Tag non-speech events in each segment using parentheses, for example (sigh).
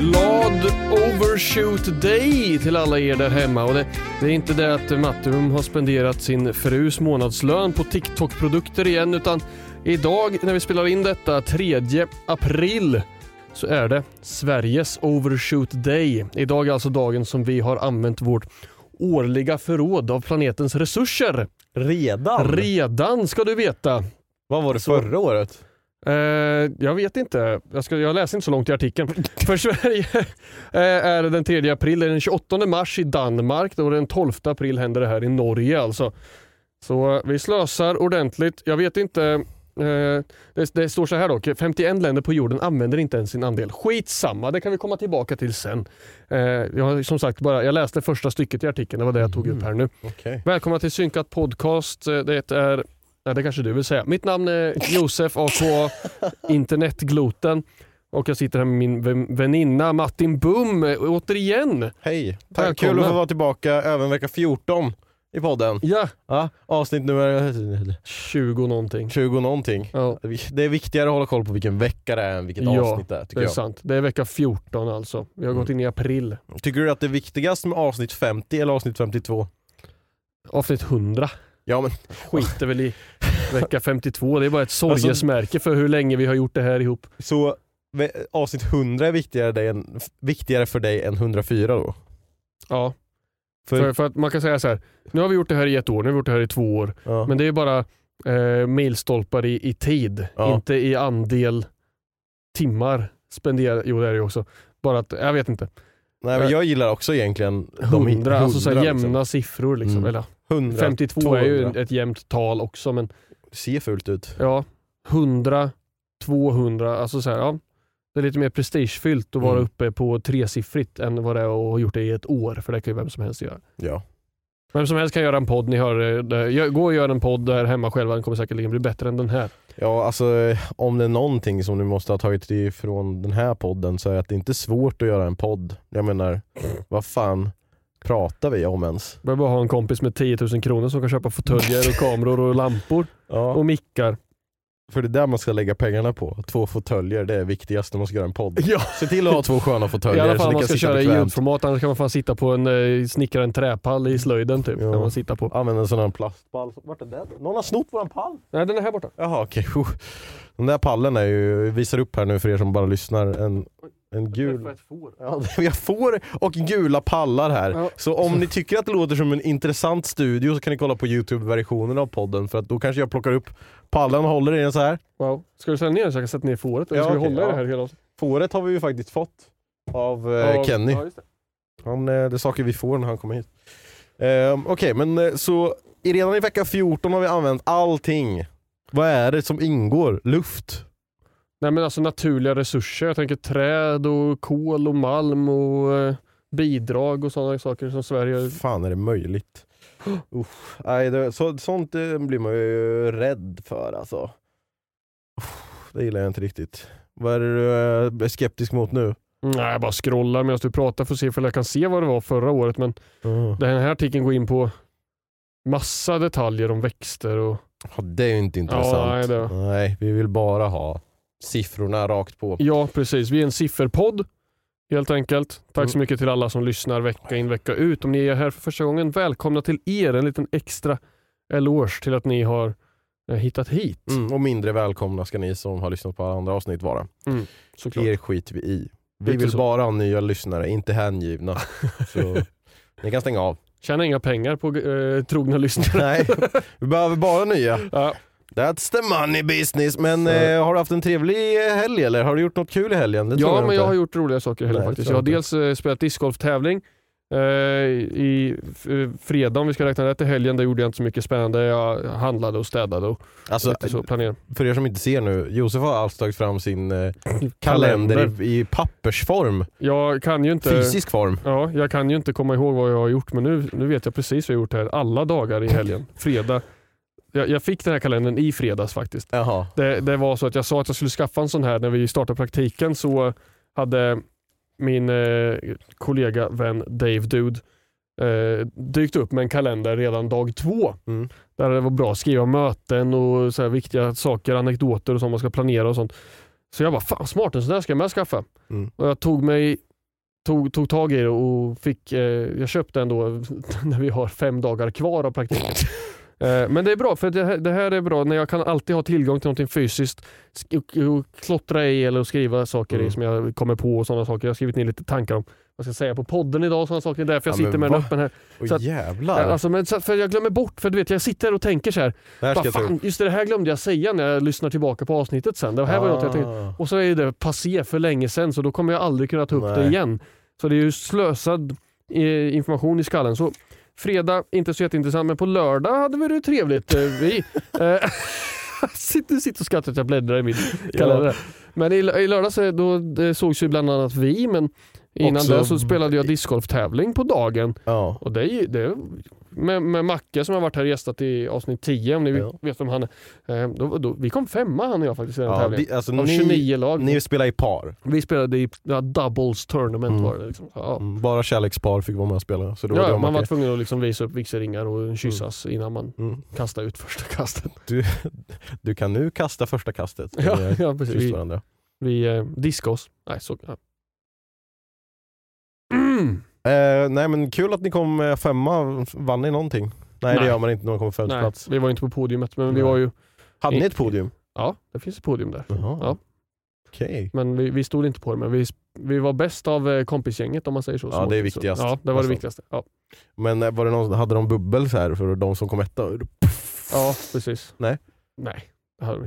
Glad overshoot day till alla er där hemma. Och det, det är inte det att Mattum har spenderat sin frus månadslön på TikTok-produkter igen utan idag när vi spelar in detta 3 april så är det Sveriges overshoot day. Idag är alltså dagen som vi har använt vårt årliga förråd av planetens resurser. Redan? Redan ska du veta. Vad var det Så- förra året? Eh, jag vet inte. Jag, ska, jag läser inte så långt i artikeln. (laughs) För Sverige eh, är det den 3 april, det är den 28 mars i Danmark, då den 12 april händer det här i Norge alltså. Så eh, vi slösar ordentligt. Jag vet inte, det, det står så här dock, 51 länder på jorden använder inte ens sin andel. Skitsamma, det kan vi komma tillbaka till sen. Jag har som sagt bara, jag läste första stycket i artikeln, det var det jag tog upp här nu. Okej. Välkomna till Synkat Podcast. Det är, ja, det kanske du vill säga. Mitt namn är Josef aka Internetgloten och jag sitter här med min vän- väninna Martin Bum återigen. Hej, tack. Välkommen. Kul att få vara tillbaka även vecka 14 i podden. Ja, Ja, avsnitt nummer 20 någonting. 20 någonting. Ja, Det är viktigare att hålla koll på vilken vecka det är än vilket Ja, avsnitt det är det tycker är jag. sant. Det är vecka 14 alltså. Vi har gått in i april. Tycker du att det är viktigast med avsnitt 50 eller avsnitt 52? Avsnitt 100 Ja men skiter väl i vecka 52. Det är bara ett sorgesmärke för hur länge vi har gjort det här ihop. så avsnitt 100 är viktigare, än, viktigare för dig än 104 då? Ja, För, för, för att man kan säga så här. Nu har vi gjort det här i ett år, nu har vi gjort det här i två år. ja. Men det är bara eh, milstolpar i, i tid, Ja. inte i andel timmar spenderat. Jo det är det ju också. Bara att, jag vet inte. Nej men jag gillar också egentligen de i- 100, alltså så här 100 jämna liksom. siffror liksom. Mm. Eller, 100, 52 är ju 200. ett jämnt tal också men Ser fult ut. ja, 100, 200, alltså så här, ja. Det är lite mer prestigefyllt att vara Mm. uppe på tresiffrigt än vad det är att ha gjort det i ett år, för det kan ju vem som helst göra. Ja. Vem som helst kan göra en podd, ni hör eh, Gå och gör en podd där hemma själva, den kommer säkerligen bli bättre än den här. Ja, alltså om det är någonting som ni måste ha tagit ifrån den här podden så är det att det inte är svårt att göra en podd. Jag menar, vad fan pratar vi om ens? Behöver bara ha en kompis med 10 000 kronor som kan köpa fåtöljer och kameror och lampor (laughs) Ja. och mickar. För det är där man ska lägga pengarna på. Två fåtöljer, det är viktigast när man ska göra en podd. (laughs) Ja, Se till att ha två sköna i fåtöljer alla så fall om man ska köra i ljudformat, annars kan man fan sitta på en, eh, snickra en träpall i slöjden typ. Ja. Kan man sitta på. Använd en sån här plastpall. Vart är den? Någon har snott våran pall. Nej den är här borta. Jaha okej. Okay. Den där pallen är ju, vi visar upp här nu för er som bara lyssnar, en, en gul Ja, (laughs) vi har får och gula pallar här. Ja. Så om ni tycker att det låter som en intressant studio så kan ni kolla på Youtube-versionen av podden för att då kanske jag plockar upp pallen och håller i den så här. Wow. Ska du ställa ner den så jag kan sätta ner fåret? Eller Ja, ska vi hålla i ja. det här hela Fåret har vi ju faktiskt fått av eh, Kenny. Ja, just det. Han, eh, det är saker vi får när han kommer hit. Eh, Okej, men eh, så i- redan i vecka 14 har vi använt allting. Vad är det som ingår? Luft? Nej men alltså naturliga resurser. Jag tänker träd och kol och malm och eh, bidrag och sådana saker som Sverige fan är det möjligt? (gasps) Uff, nej, det, så, sånt eh, blir man ju rädd för alltså. Uff, det gillar jag inte riktigt. Vad är det du är skeptisk mot nu? Nej, jag bara scrollar medan du pratar för att se ifall jag kan se vad det var förra året. Men Mm. den här artikeln går in på massa detaljer om växter och Ja, det är ju inte intressant. nej, det- nej, vi vill bara ha siffrorna rakt på. ja, precis. Vi är en sifferpodd helt enkelt. Tack så Mm. mycket till alla som lyssnar vecka in vecka ut. Om ni är här för första gången, välkomna till er. En liten extra eloge till att ni har eh, hittat hit. Mm, och mindre välkomna ska ni som har lyssnat på alla andra avsnitt vara. Såklart. Er skiter vi i. Vi vill så. bara ha nya lyssnare, inte hängivna. (laughs) så ni kan stänga av. Tjänar inga pengar på eh, trogna lyssnare. Nej, (laughs) vi behöver bara nya. Ja. That's the money business. Men eh, har du haft en trevlig helg eller? Har du gjort något kul i helgen? Det Ja, jag men jag har gjort roliga saker i helgen Nej, faktiskt. Jag har dels eh, spelat discgolftävling eh, i eh, fredag om vi ska räkna rätt i helgen. Där gjorde jag inte så mycket spännande. Jag handlade och städade och Alltså, lite så planerade. för er som inte ser nu, Josef har alltså tagit fram sin eh, (clears throat) kalender i, i pappersform, Jag kan ju inte... fysisk form. Ja, jag kan ju inte komma ihåg vad jag har gjort men nu, nu vet jag precis vad jag har gjort här alla dagar i helgen. (laughs) Fredag. Jag, jag fick den här kalendern i fredags faktiskt. Det, det var så att jag sa att jag skulle skaffa en sån här när vi startade praktiken så hade min eh, kollega, vän Dave Dude eh, dykt upp med en kalender redan dag två. Mm. Där det var bra att skriva möten och så här viktiga saker, anekdoter och sånt man ska planera och sånt. Så jag bara, fan smart, en sån där ska jag med skaffa. Mm. Och jag tog mig Tog, tog tag i det och fick, eh, jag köpte den då (laughs) när vi har fem dagar kvar av praktiken. (laughs) Eh, Men det är bra, för det här, det är bra när jag kan alltid ha tillgång till någonting fysiskt sk- och, klottra i eller skriva saker i Mm. som jag kommer på och sådana saker. Jag har skrivit ner lite tankar om vad jag ska säga på podden idag och sådana saker. Det är därför jag Ja, sitter med den va? öppen här. Så att- jävlar. Alltså, men, så- för jag glömmer bort, för du vet jag sitter här och tänker så här. det här ska Vad jag ta fan, upp. just det, det här glömde jag säga när jag lyssnar tillbaka på avsnittet sen. Det här var något jag tänkte, Ah. och så är det passé för länge sedan så då kommer jag aldrig kunna ta upp det Nej. igen. Så det är ju slösad eh, information i skallen. Så fredag, inte så jätteintressant, men på lördag hade vi det trevligt. eh, Vi, (laughs) eh, (laughs) sitter, sitter och skrattar att jag bläddrar i min kalender. Men i, i lördags eh, då, det sågs ju bland annat vi, men innan det så spelade jag discgolftävling på dagen. Ja. Och det, det, med, med Macke som har varit här och gästat i avsnitt 10, om ni Ja. vet vem han är. Eh, Då, då, vi kom femma han och jag faktiskt i den Ja, tävlingen. vi, alltså, Av ni, 29 lag. ni spelar i par. Vi spelade i ja, doubles tournament Mm. var det. Liksom. Ja. Mm, Bara kärlekspar fick vara med och spela. Så då var Ja, det man var tvungen att liksom visa upp vigselringar och kyssas innan man Mm. kastade ut första kastet. Du kan nu kasta första kastet. Ja, ni ja precis. Vi, vi eh, diskade oss. Nej, så. Mm. Eh, nej men kul att ni kom eh, femma. Vann ni någonting? Nej, det Nej. gör man inte när man kommer femte Nej, plats. vi var inte på podiumet men vi Nej. var ju, Hade ni ett podium? ja det finns ett podium där. Jaha. Ja. Okej. Men vi, vi stod inte på det, men vi, vi var bäst av eh, kompisgänget om man säger så. Ja, det är så- viktigast, Ja, det var det nästan. viktigaste. Ja, Men eh, var det någon, hade de bubbel så här för de som kom etta? ja precis. Nej. Nej.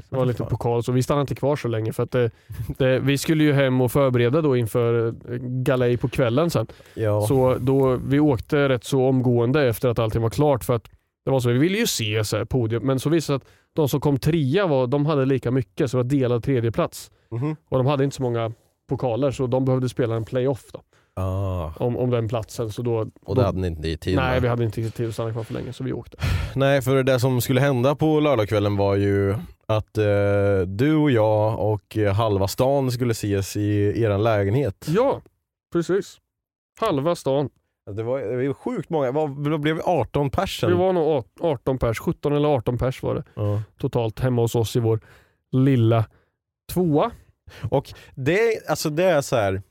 Det var lite pokal, så vi stannade inte kvar så länge. för att det, det, Vi skulle ju hem och förbereda då inför eh, galej på kvällen sen. Ja. Så då, vi åkte rätt så omgående efter att allting var klart. för att det var så, Vi ville ju se så här, podium, men så visade det att de som kom trea var, de hade lika mycket, så det var delad tredje plats. Mhm. Och de hade inte så många pokaler, så de behövde spela en playoff då, Ah. om, om den platsen. Så då, Och då, det hade ni inte i tid Nej, med. vi hade inte tid att stanna kvar för länge, så vi åkte. Nej, för det som skulle hända på lördagskvällen var ju att eh, du och jag och eh, halva stan skulle ses i eran lägenhet. Ja, precis. Halva stan. Det var, det var ju sjukt många, vad, blev vi 18 personer? Vi var nog 18 pers, 17 eller 18 pers var det ja. totalt hemma hos oss i vår lilla tvåa. Och det, alltså det är så här.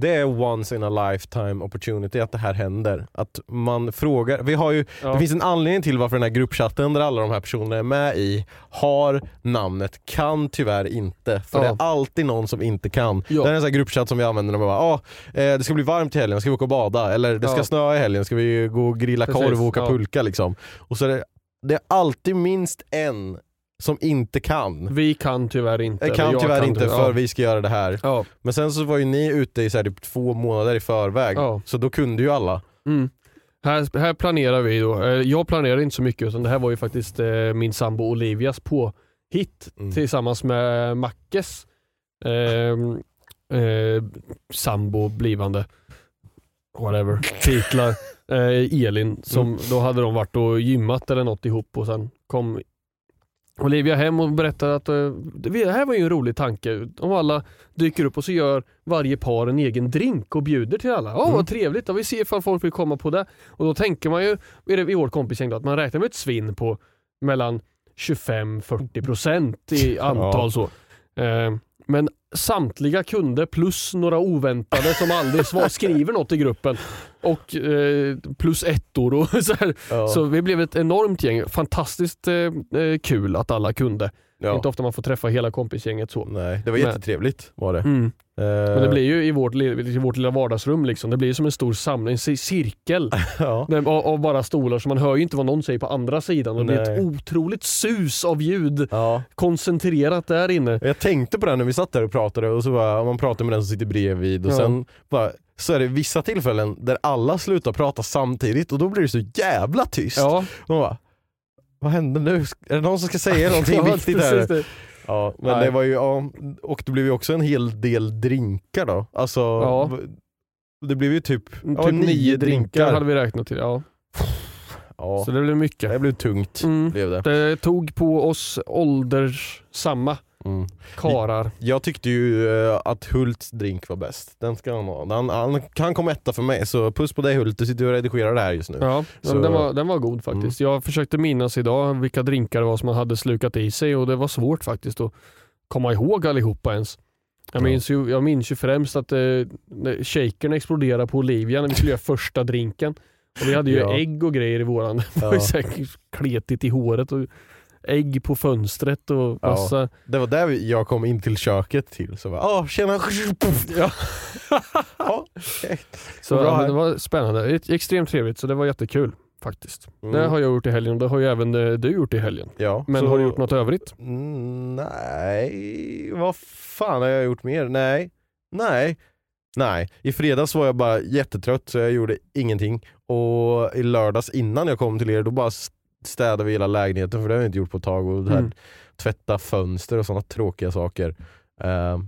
Det är once in a lifetime opportunity att det här händer. Att man frågar, vi har ju, Ja. det finns en anledning till varför den här gruppchatten där alla de här personerna är med i har namnet kan tyvärr inte. För Ja. det är alltid någon som inte kan. Ja. Det är en sån här gruppchatt som vi använder när vi bara ah, eh, det ska bli varmt i helgen, ska vi åka och bada? Eller det ska snöa i helgen, ska vi gå och grilla Precis, korv och åka pulka liksom. Och så det är alltid minst en som inte kan. Vi kan tyvärr inte. Jag kan tyvärr inte tyvärr- för ja. vi ska göra det här. Ja. Men sen så var ju ni ute i så här typ två månader i förväg, Ja. så då kunde ju alla. Mm. Här, här planerar vi då. Eh, Jag planerar inte så mycket utan det här var ju faktiskt eh, min sambo Olivias påhitt Mm. tillsammans med Mackes eh, eh, sambo, blivande, whatever, titlar. (laughs) Eh, Elin, som Mm. då hade de varit och gymmat eller något ihop och sen kom Olivia hem och berättade att eh, det här var ju en rolig tanke. Om alla dyker upp och så gör varje par en egen drink och bjuder till alla. Åh Mm. vad trevligt, då vi ser ifall folk vill komma på det. Och då tänker man ju, är det i vårt kompisgäng då, att man räknar med ett svinn på mellan 25-40% i antal Ja. så. Eh, Men samtliga kunde plus några oväntade som aldrig svar, (laughs) skriver något i gruppen. Och eh, plus ettor och (laughs) så här. Ja. Så vi blev ett enormt gäng. Fantastiskt eh, eh, kul att alla kunde. ja. Inte ofta man får träffa hela kompisgänget så. Nej, det var jättetrevligt var det. Mm. Eh, Men det blir ju i vårt, i vårt lilla vardagsrum, liksom. det blir som en stor samling, en ci- cirkel (laughs) ja. av, bara stolar. Så man hör ju inte vad någon säger på andra sidan. Och det blir ett otroligt sus av ljud ja. koncentrerat där inne. Jag tänkte på det när vi satt där och pratade och så bara, man pratar med den som sitter bredvid och Ja. sen bara, så är det vissa tillfällen där alla slutar prata samtidigt och då blir det så jävla tyst. Ja, Man bara, vad händer nu? Är det någon som ska säga (laughs) någonting (laughs) viktigt här? Ja, men Nej. det var ju, ja, och det blev ju också en hel del drinkar då. Alltså, Ja. det blev ju typ, ja, typ nio drinkar hade vi räknat till. Ja. Ja, Så det blev mycket. det blev tungt. Mm. Blev det. Det tog på oss ålderssamma Mm. karar. Jag tyckte ju eh, att Hults drink var bäst. Den ska han ha. Han, han, han kom etta för mig, så puss på dig Hult, du sitter och redigerar det här just nu. Ja, Så- den, var, den var god faktiskt. Jag försökte minnas idag vilka drinkar det var som man hade slukat i sig och det var svårt faktiskt att komma ihåg allihopa ens. Jag Ja. minns ju, jag minns ju främst att eh, shakern exploderade på Olivia när vi skulle göra första drinken. Och vi hade ju Ja. ägg och grejer i våran. Det var Ja. kletigt i håret och ägg på fönstret och Ja. massa... Det var där jag kom in till köket till, så bara ah, tjena. Ja. (laughs) ja. Så Bra ja, det var spännande. Extremt trevligt så det var jättekul faktiskt. Mm. Det har jag gjort i helgen och det har ju även du gjort i helgen. ja, Men så- har du gjort något övrigt? Mm, nej, vad fan har jag gjort mer? Nej, nej, nej. I fredags var jag bara jättetrött så jag gjorde ingenting. Och i lördags innan jag kom till er då bara städade vi hela lägenheten för det har jag inte gjort på ett tag. Och det här, Mm. Tvätta fönster och sådana tråkiga saker. Ehm,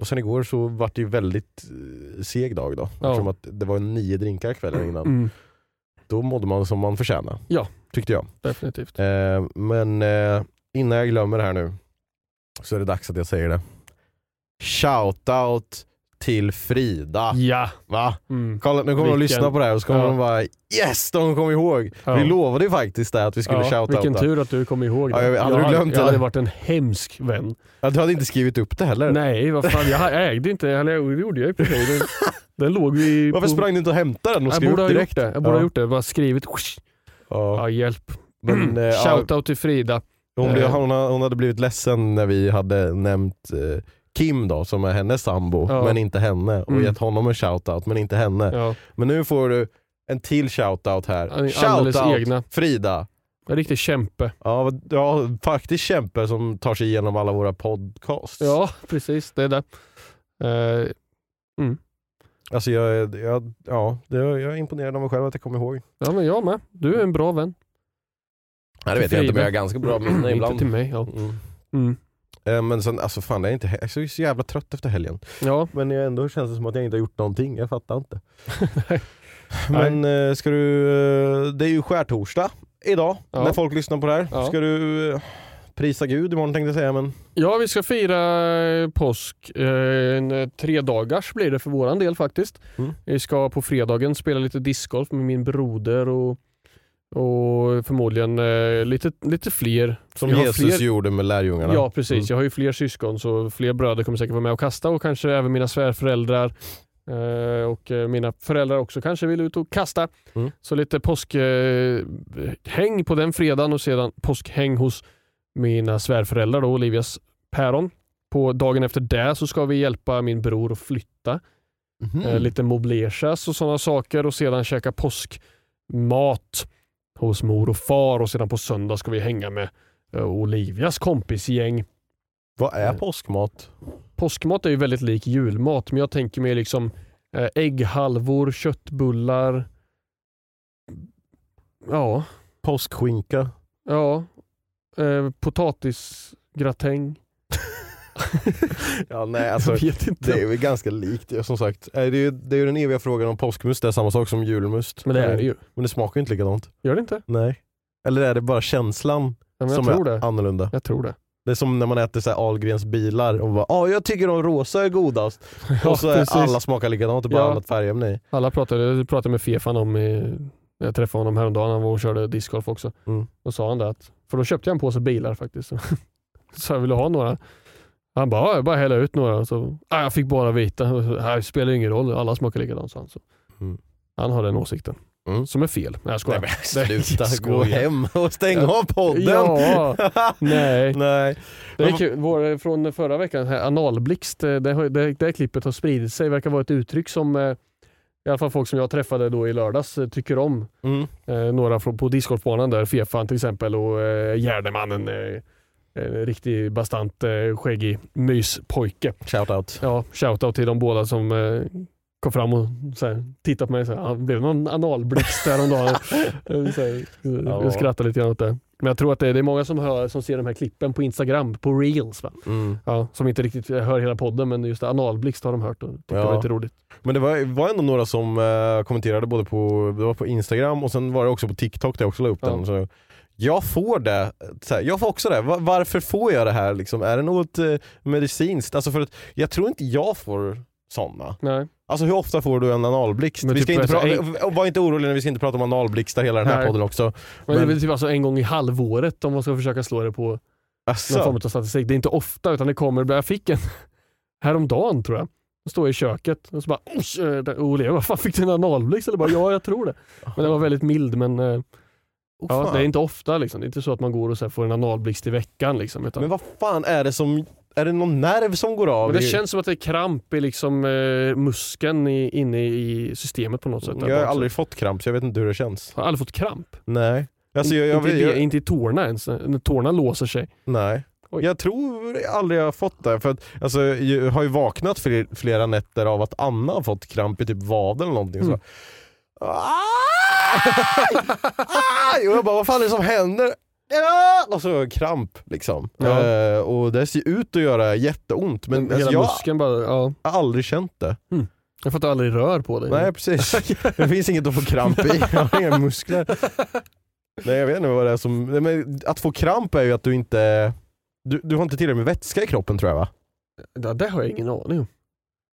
och sen igår så var det ju väldigt uh, seg dag då. Ja. Eftersom att det var nio drinkar kvällen (clears throat) innan. Mm, Då mådde man som man förtjänar. Ja. Tyckte jag. definitivt. Eh, men eh, innan jag glömmer det här nu så är det dags att jag säger det. Shoutout till Frida. Ja. Va? Mm. Kolla, nu kommer de lyssna på det här och så kommer Ja. de bara yes, de kom ihåg. Ja. Vi lovade ju faktiskt det att vi skulle Ja, shoutouta. vilken tur att du kom ihåg det. Ja, jag- hade du glömt jag det? hade varit en hemsk vän. Ja, du hade inte skrivit upp det heller. Nej, vad fan. Jag ägde inte, eller det gjorde jag i och för sig. Den, (laughs) låg vi Varför på... sprang du inte och hämtade den och jag skrev upp direkt? Jag borde ha gjort det. Bara skrivit. Ja. Ja, hjälp. (clears throat) Men, eh, Shoutout till Frida. hon, blev, Eh. hon hade blivit ledsen när vi hade nämnt eh, Kim då, som är hennes sambo, Ja. men inte henne. Och Mm. gett honom en shoutout, men inte henne. Ja, Men nu får du en till shoutout här. Shoutout egna. Frida. En riktig kämpe. Ja, ja, faktiskt kämpe som tar sig igenom alla våra podcasts. Ja, precis. Det är det. Eh, Alltså jag, jag, ja, jag är imponerad av mig själv att jag kommer ihåg. ja, men jag med. Du är en bra vän. Nej, det vet jag inte, men jag har ganska bra minne Inte ibland. till mig. Ja. Mm. Mm. Eh, Men sen, alltså fan, jag är, inte, jag är så jävla trött efter helgen. ja. Men jag ändå känns det som att jag inte har gjort någonting, jag fattar inte. (laughs) Nej. Men eh, ska du, eh, det är ju skärtorsdag idag, Ja. när folk lyssnar på det här. Ja. Ska du prisa Gud imorgon tänkte jag säga, men Ja, vi ska fira påsk. En tre dagars blir det för våran del faktiskt. Mm. Vi ska på fredagen spela lite discgolf med min broder och, och förmodligen eh, lite, lite fler. som Jag Jesus fler- gjorde med lärjungarna. Ja precis, Mm. jag har ju fler syskon så fler bröder kommer säkert vara med och kasta och kanske även mina svärföräldrar. Eh, och eh, mina föräldrar också kanske vill ut och kasta. Mm. Så lite påskhäng eh, på den fredagen och sedan påskhäng hos mina svärföräldrar då, Olivias päron. På dagen efter det så ska vi hjälpa min bror att flytta. Eh, lite moblersas och sådana saker och sedan käka påskmat hos mor och far och sedan på söndag ska vi hänga med eh, Olivias kompisgäng. Vad är eh, påskmat? Påskmat är ju väldigt lik julmat men jag tänker mig liksom eh, ägghalvor, köttbullar. Ja, Påskskinka? ja. Eh, potatisgratäng. (laughs) (laughs) Ja, nej, alltså, jag vet inte. det är väl ganska likt ja, som sagt. Det är, ju, det är ju den eviga frågan om påskmust, det är samma sak som julmust. Men det är det ju. Men det smakar ju inte likadant. Gör det inte? Nej. Eller är det bara känslan Ja, som tror är det. annorlunda? Jag tror det. Det är som när man äter så här Ahlgrens bilar och bara ah, jag tycker de rosa är godast. (laughs) och så precis. alla smakar likadant, är bara Ja. annat färgämne i. Alla pratade, jag pratade med Fefan om, eh, jag träffade honom häromdagen, han var och körde discgolf också. Mm. Då sa han det att, för då köpte jag en påse bilar faktiskt. (laughs) så jag ville ha några. Han bara, "Ja, jag bara hälla ut några. Så, ah, jag fick bara vita. Det spelar ingen roll, alla smakar likadant. Så. Mm. Han har den åsikten. Mm. Som är fel. Nej jag skojar. Nej men sluta, gå hem och stäng av podden. Ja, (laughs) nej. Nej. Det är kul. Vår, från förra veckan, här, analblixt, det, det, det, det klippet har spridit sig. verkar vara ett uttryck som eh, i alla fall folk som jag träffade då i lördags eh, tycker om. Mm. Eh, några från, på discgolfbanan där, Fefan till exempel och eh, Gärdemannen. Eh, en riktig bastant eh, skäggig myspojke. Shout out. Ja, shoutout till de båda som eh, kom fram och så här, tittade på mig. Så här, ah, blev det någon analblixt häromdagen? (laughs) Eh, så här, Ja. Jag skrattade lite grann åt det. Men jag tror att det är, det är många som, hör, som ser de här klippen på Instagram, på reels. Mm. Ja, som inte riktigt hör hela podden men just analblixt har de hört och tycker Ja. det var lite roligt. Men det var, var ändå några som eh, kommenterade både på, det var på Instagram och sen var det också på TikTok där jag också la upp Ja. den. Så jag får det, här, jag får också det. Va- Varför får jag det här? Liksom? Är det något eh, medicinskt? Alltså för att jag tror inte jag får sådana. Nej. Alltså hur ofta får du en analblixt? Men Vi ska typ inte alltså, prata, och var inte orolig när vi ska inte prata om analblixtar hela den här Nej. podden också. Men, det är Men- typ alltså en gång i halvåret om man ska försöka slå det på någon Asså? form av statistik. Det är inte ofta utan det kommer, jag fick en (laughs) häromdagen tror jag. Jag står i köket och så bara "Oj, eh, Olle, vad fan fick du en analblixt? Eller bara ja jag tror det. Men den var väldigt mild men eh, Oh, ja, det är inte ofta liksom. Det är inte så att man går och så får en analblixt i veckan liksom. Utan, Men vad fan är det som, är det någon nerv som går av? men det i- känns som att det är kramp i liksom, eh, muskeln i, inne i systemet på något sätt. jag har aldrig fått kramp så jag vet inte hur det känns. Har aldrig fått kramp. Nej. Alltså, jag, jag, inte, jag, inte i tårna ens, när tårna låser sig. Nej. Oj. Jag tror aldrig jag har fått det. För att, alltså, jag har ju vaknat fler, flera nätter av att Anna har fått kramp i typ vaden eller någonting. Mm. Så. Aj! Aj! Och jag bara, vad fan är det som händer? Och så kramp liksom. Ja. Eh, och det ser ut att göra jätteont men Hela alltså, jag muskeln bara, ja. har aldrig känt det. Jag får att du aldrig rör på dig. Nej precis. (laughs) Det finns inget att få kramp i, jag har inga muskler. Nej jag vet inte vad det är som, nej, men att få kramp är ju att du inte, du, du har inte tillräckligt med vätska i kroppen tror jag va? Ja, det har jag ingen aning om.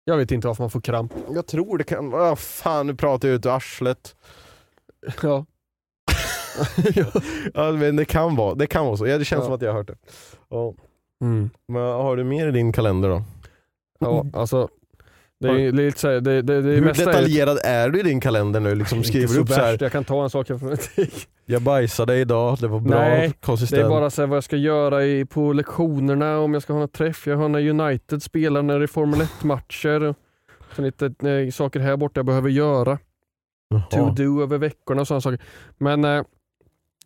Jag vet inte varför man får kramp. Jag tror det kan vara, fan nu pratar jag ut ur arslet. Ja. (laughs) Ja, men det kan vara, det kan vara så, ja, det känns Ja. som att jag har hört det. Ja. Mm. Men har du mer i din kalender då? ja, alltså. Det är, lite så här, det, det, det är Hur detaljerad är du i din kalender nu? Liksom (laughs) skriver så upp så här. Jag kan ta en sak från (laughs) jag bajsade idag, det var bra Nej, konsistent. Det är bara så här vad jag ska göra i, på lektionerna, om jag ska ha något träff. Jag har när United spelar, när det är Formel 1-matcher. och Sen lite eh, saker här borta jag behöver göra. To Jaha. do över veckorna och sådana saker. Men eh,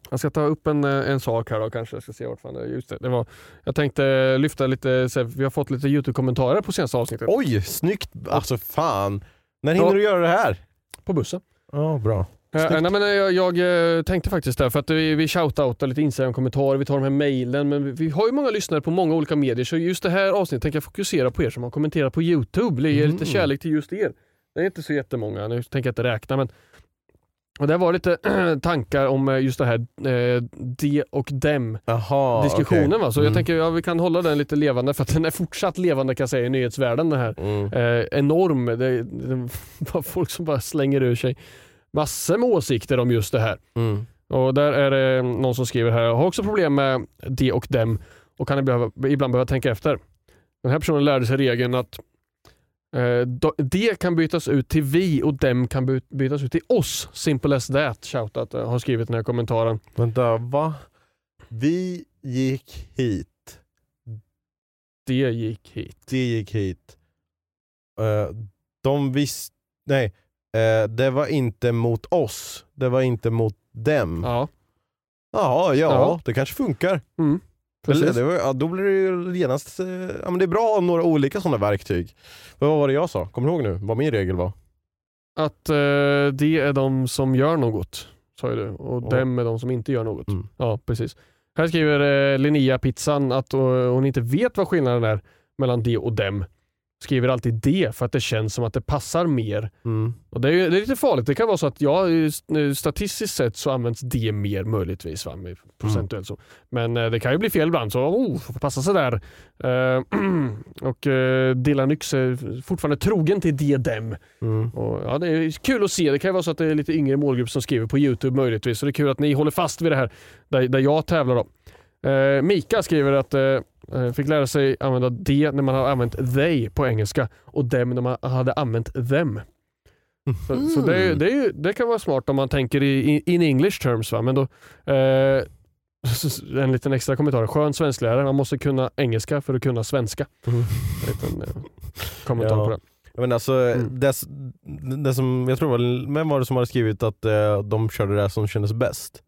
jag ska ta upp en, eh, en sak här då kanske. Jag ska se vart fan det är. Just det, det var, jag tänkte lyfta lite, så här, vi har fått lite YouTube-kommentarer på senaste avsnittet. Oj, snyggt! Alltså fan. När hinner Ja. du göra det här? På bussen. Ja, bra. Eh, nej, men eh, jag, jag eh, tänkte faktiskt där, för att vi, vi shoutoutar lite Instagram-kommentarer, vi tar de här mailen, men vi, vi har ju många lyssnare på många olika medier, så just det här avsnittet tänker jag fokusera på er som har kommenterat på YouTube, ge Mm. lite kärlek till just er. Det är inte så jättemånga, nu tänker jag inte räkna, men och det var lite (clears throat) tankar om eh, just det här eh, de och dem Jaha, diskussionen. okej. Va? Så jag Mm. tänker ja, vi kan hålla den lite levande för att den är fortsatt levande kan jag säga i nyhetsvärlden. Den här. Mm. Eh, enorm. Det, det var (laughs) folk som bara slänger ur sig massor med åsikter om just det här. Mm. Och där är det någon som skriver här, jag har också problem med de och dem och kan ibland behöva, ibland behöva tänka efter. Den här personen lärde sig regeln att de kan bytas ut till vi och dem kan by- bytas ut till oss. Simple as that, shoutout, eh, har skrivit den här kommentaren. Vänta, va? Vi gick hit. Det gick hit. Det gick hit. Eh, de visste... Nej. Eh, det var inte mot oss. Det var inte mot dem. Ja, Jaha, ja, Ja. det kanske funkar. mm, precis. det var, ja, då blir det ju genast... Eh, ja, men det är bra att ha några olika sådana verktyg. Men vad var det jag sa? Kommer du ihåg nu vad min regel var? Att eh, det är de som gör något, sa ju du. Och Ja. dem är de som inte gör något. Mm. Ja, precis. Här skriver eh, Linnea Pizzan att eh, hon inte vet vad skillnaden är mellan de och dem. Skriver alltid det för att det känns som att det passar mer. Mm. Och det, är, det är lite farligt. Det kan vara så att ja, eh, statistiskt sett så används det mer möjligtvis. Va? Procentuellt så. Men eh, det kan ju bli fel ibland så oh, får passa sig där. Eh, (clears throat) och eh, Dylan Yx är fortfarande trogen till det dem. Mm. Och, ja, det är kul att se. Det kan ju vara så att det är lite yngre målgrupp som skriver på YouTube möjligtvis. Så det är kul att ni håller fast vid det här där, där jag tävlar. Då. Eh, Mika skriver att eh, Eh, fick lära sig använda det när man hade använt they på engelska och them när man hade använt them. Så, så det, är- det, det kan vara smart om man tänker i in English terms. Va? Men då, eh, (laughs) en liten extra kommentar. Skön svensklärare. Man måste kunna engelska för att kunna svenska. Mm. En liten, eh, kommentar Ja. på det. Men alltså, Mm. det, det som, jag tror var, vem var det som hade skrivit att eh, de körde det som kändes bäst?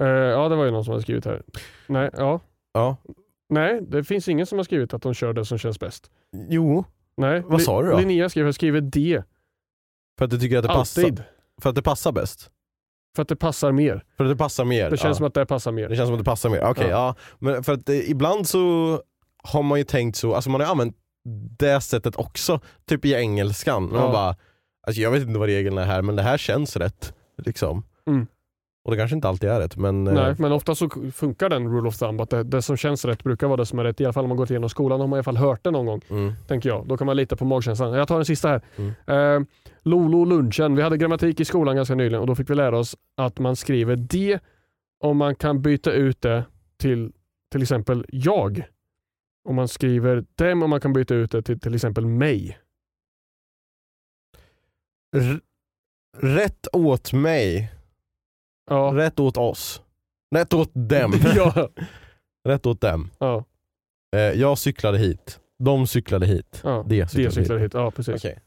Eh, ja, det var ju någon som hade skrivit här. Nej, ja. Ja. Nej, det finns ingen som har skrivit att de kör det som känns bäst. Jo, Nej. Vad sa du då? Linnea skriver, skriver det. för att du tycker att det passar, Alltid. för att det passar bäst? För att det passar mer. För att det passar mer? Det känns ja. som att det passar mer. Det känns som att det passar mer, okej Ja. ja. Men för att eh, ibland så har man ju tänkt så, alltså man har ju använt det sättet också, typ i engelskan. Ja. Man bara, alltså jag vet inte vad reglerna är här men det här känns rätt. Liksom. Mm. Och det kanske inte alltid är rätt men eh, Nej, men ofta så funkar den rule of thumb. Att det, det som känns rätt brukar vara det som är rätt. I alla fall om man gått igenom skolan har man i alla fall hört det någon gång. mm. Tänker jag. Då kan man lita på magkänslan. Jag tar den sista här. Mm. Eh, Lolo lunchen. Vi hade grammatik i skolan ganska nyligen och då fick vi lära oss att man skriver det om man kan byta ut det till till exempel jag. Om man skriver dem om man kan byta ut det till till exempel mig. R- rätt åt mig, Ja. rätt åt oss. Rätt åt dem. (laughs) ja. rätt åt dem. ja. Eh, jag cyklade hit, de cyklade hit. ja. Det Det cyklade cyklar hit. hit. Ja, precis. Okej.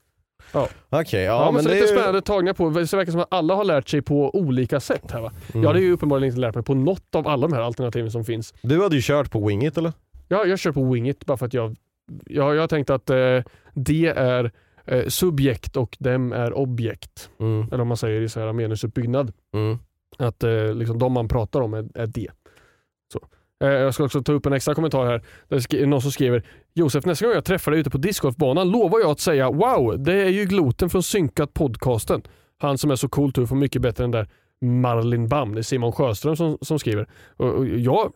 Ja. Okej, Ja, ja, men, så det lite är ju- spännande tagningar på. Det verkar som att alla har lärt sig på olika sätt här va? Mm. Jag hade ju uppenbarligen inte lärt mig på något av alla de här alternativen som finns. Du hade ju kört på Wingit eller? Ja, jag kör på Wingit bara för att jag, jag, jag har tänkt att eh, det är eh, subjekt och dem är objekt. Mm. Eller om man säger i så här meningsuppbyggnad. Mm. Att eh, liksom de man pratar om är, är det. Så. Eh, jag ska också ta upp en extra kommentar här. Det är någon som skriver Josef, nästa gång jag träffar dig ute på discgolfbanan lovar jag att säga Wow, det är ju Gloten från Synkat podcasten. Han som är så cool tur får mycket bättre än där Marlin Bam. Det är Simon Sjöström som, som skriver. Och, och jag,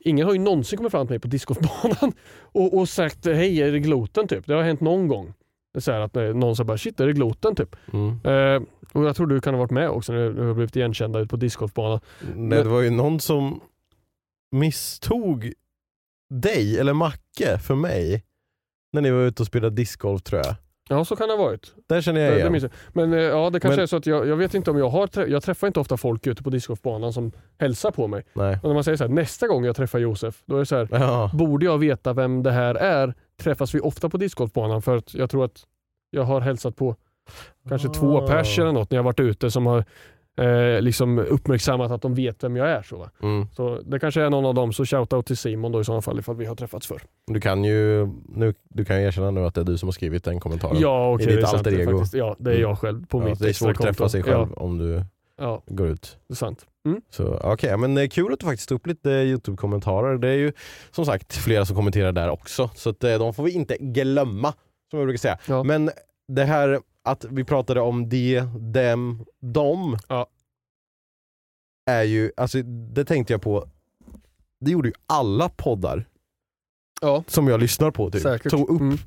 ingen har ju någonsin kommit fram till mig på discgolfbanan (laughs) och, och sagt hej, är det Gloten? Typ. Det har hänt någon gång. Så här att eh, någon säger bara shit, är det Gloten? Typ. Mm. Eh, och jag tror du kan ha varit med också när du har blivit igenkända ute på discgolfbanan. Nej, det var ju någon som misstog dig eller Macke för mig när ni var ute och spelade discgolf tror jag. Ja, så kan det ha varit. Där känner jag det igen. Men eh, ja, det kanske Men- är så att jag, jag vet inte om jag har trä- jag träffar inte ofta folk ute på discgolfbanan som hälsar på mig. Nej. Och när man säger så här, nästa gång jag träffar Josef, då är det så här, Ja. borde jag veta vem det här är? Träffas vi ofta på discgolfbanan? För att jag tror att jag har hälsat på kanske två Ah. pers eller något när jag varit ute som har eh, liksom uppmärksammat att de vet vem jag är. Så? Mm. så det kanske är någon av dem, så shoutout till Simon då i sådana fall ifall vi har träffats förr. Du kan ju nu, du kan erkänna nu att det är du som har skrivit den kommentaren. Ja, okej. I ditt det är sant, alter är ego. faktiskt- Ja, det är jag själv på Ja, mitt det är svårt att träffa sig själv Ja, om du ja, går ut. det är sant. Mm. Så okej, men det är kul att du faktiskt tog upp lite Youtube-kommentarer. Det är ju som sagt flera som kommenterar där också, så att, eh, de får vi inte glömma, som jag brukar säga. Ja. Men det här att vi pratade om de, dem, dom, Ja. är ju, alltså det tänkte jag på, det gjorde ju alla poddar Ja, som jag lyssnar på typ, säkert. tog upp Mm.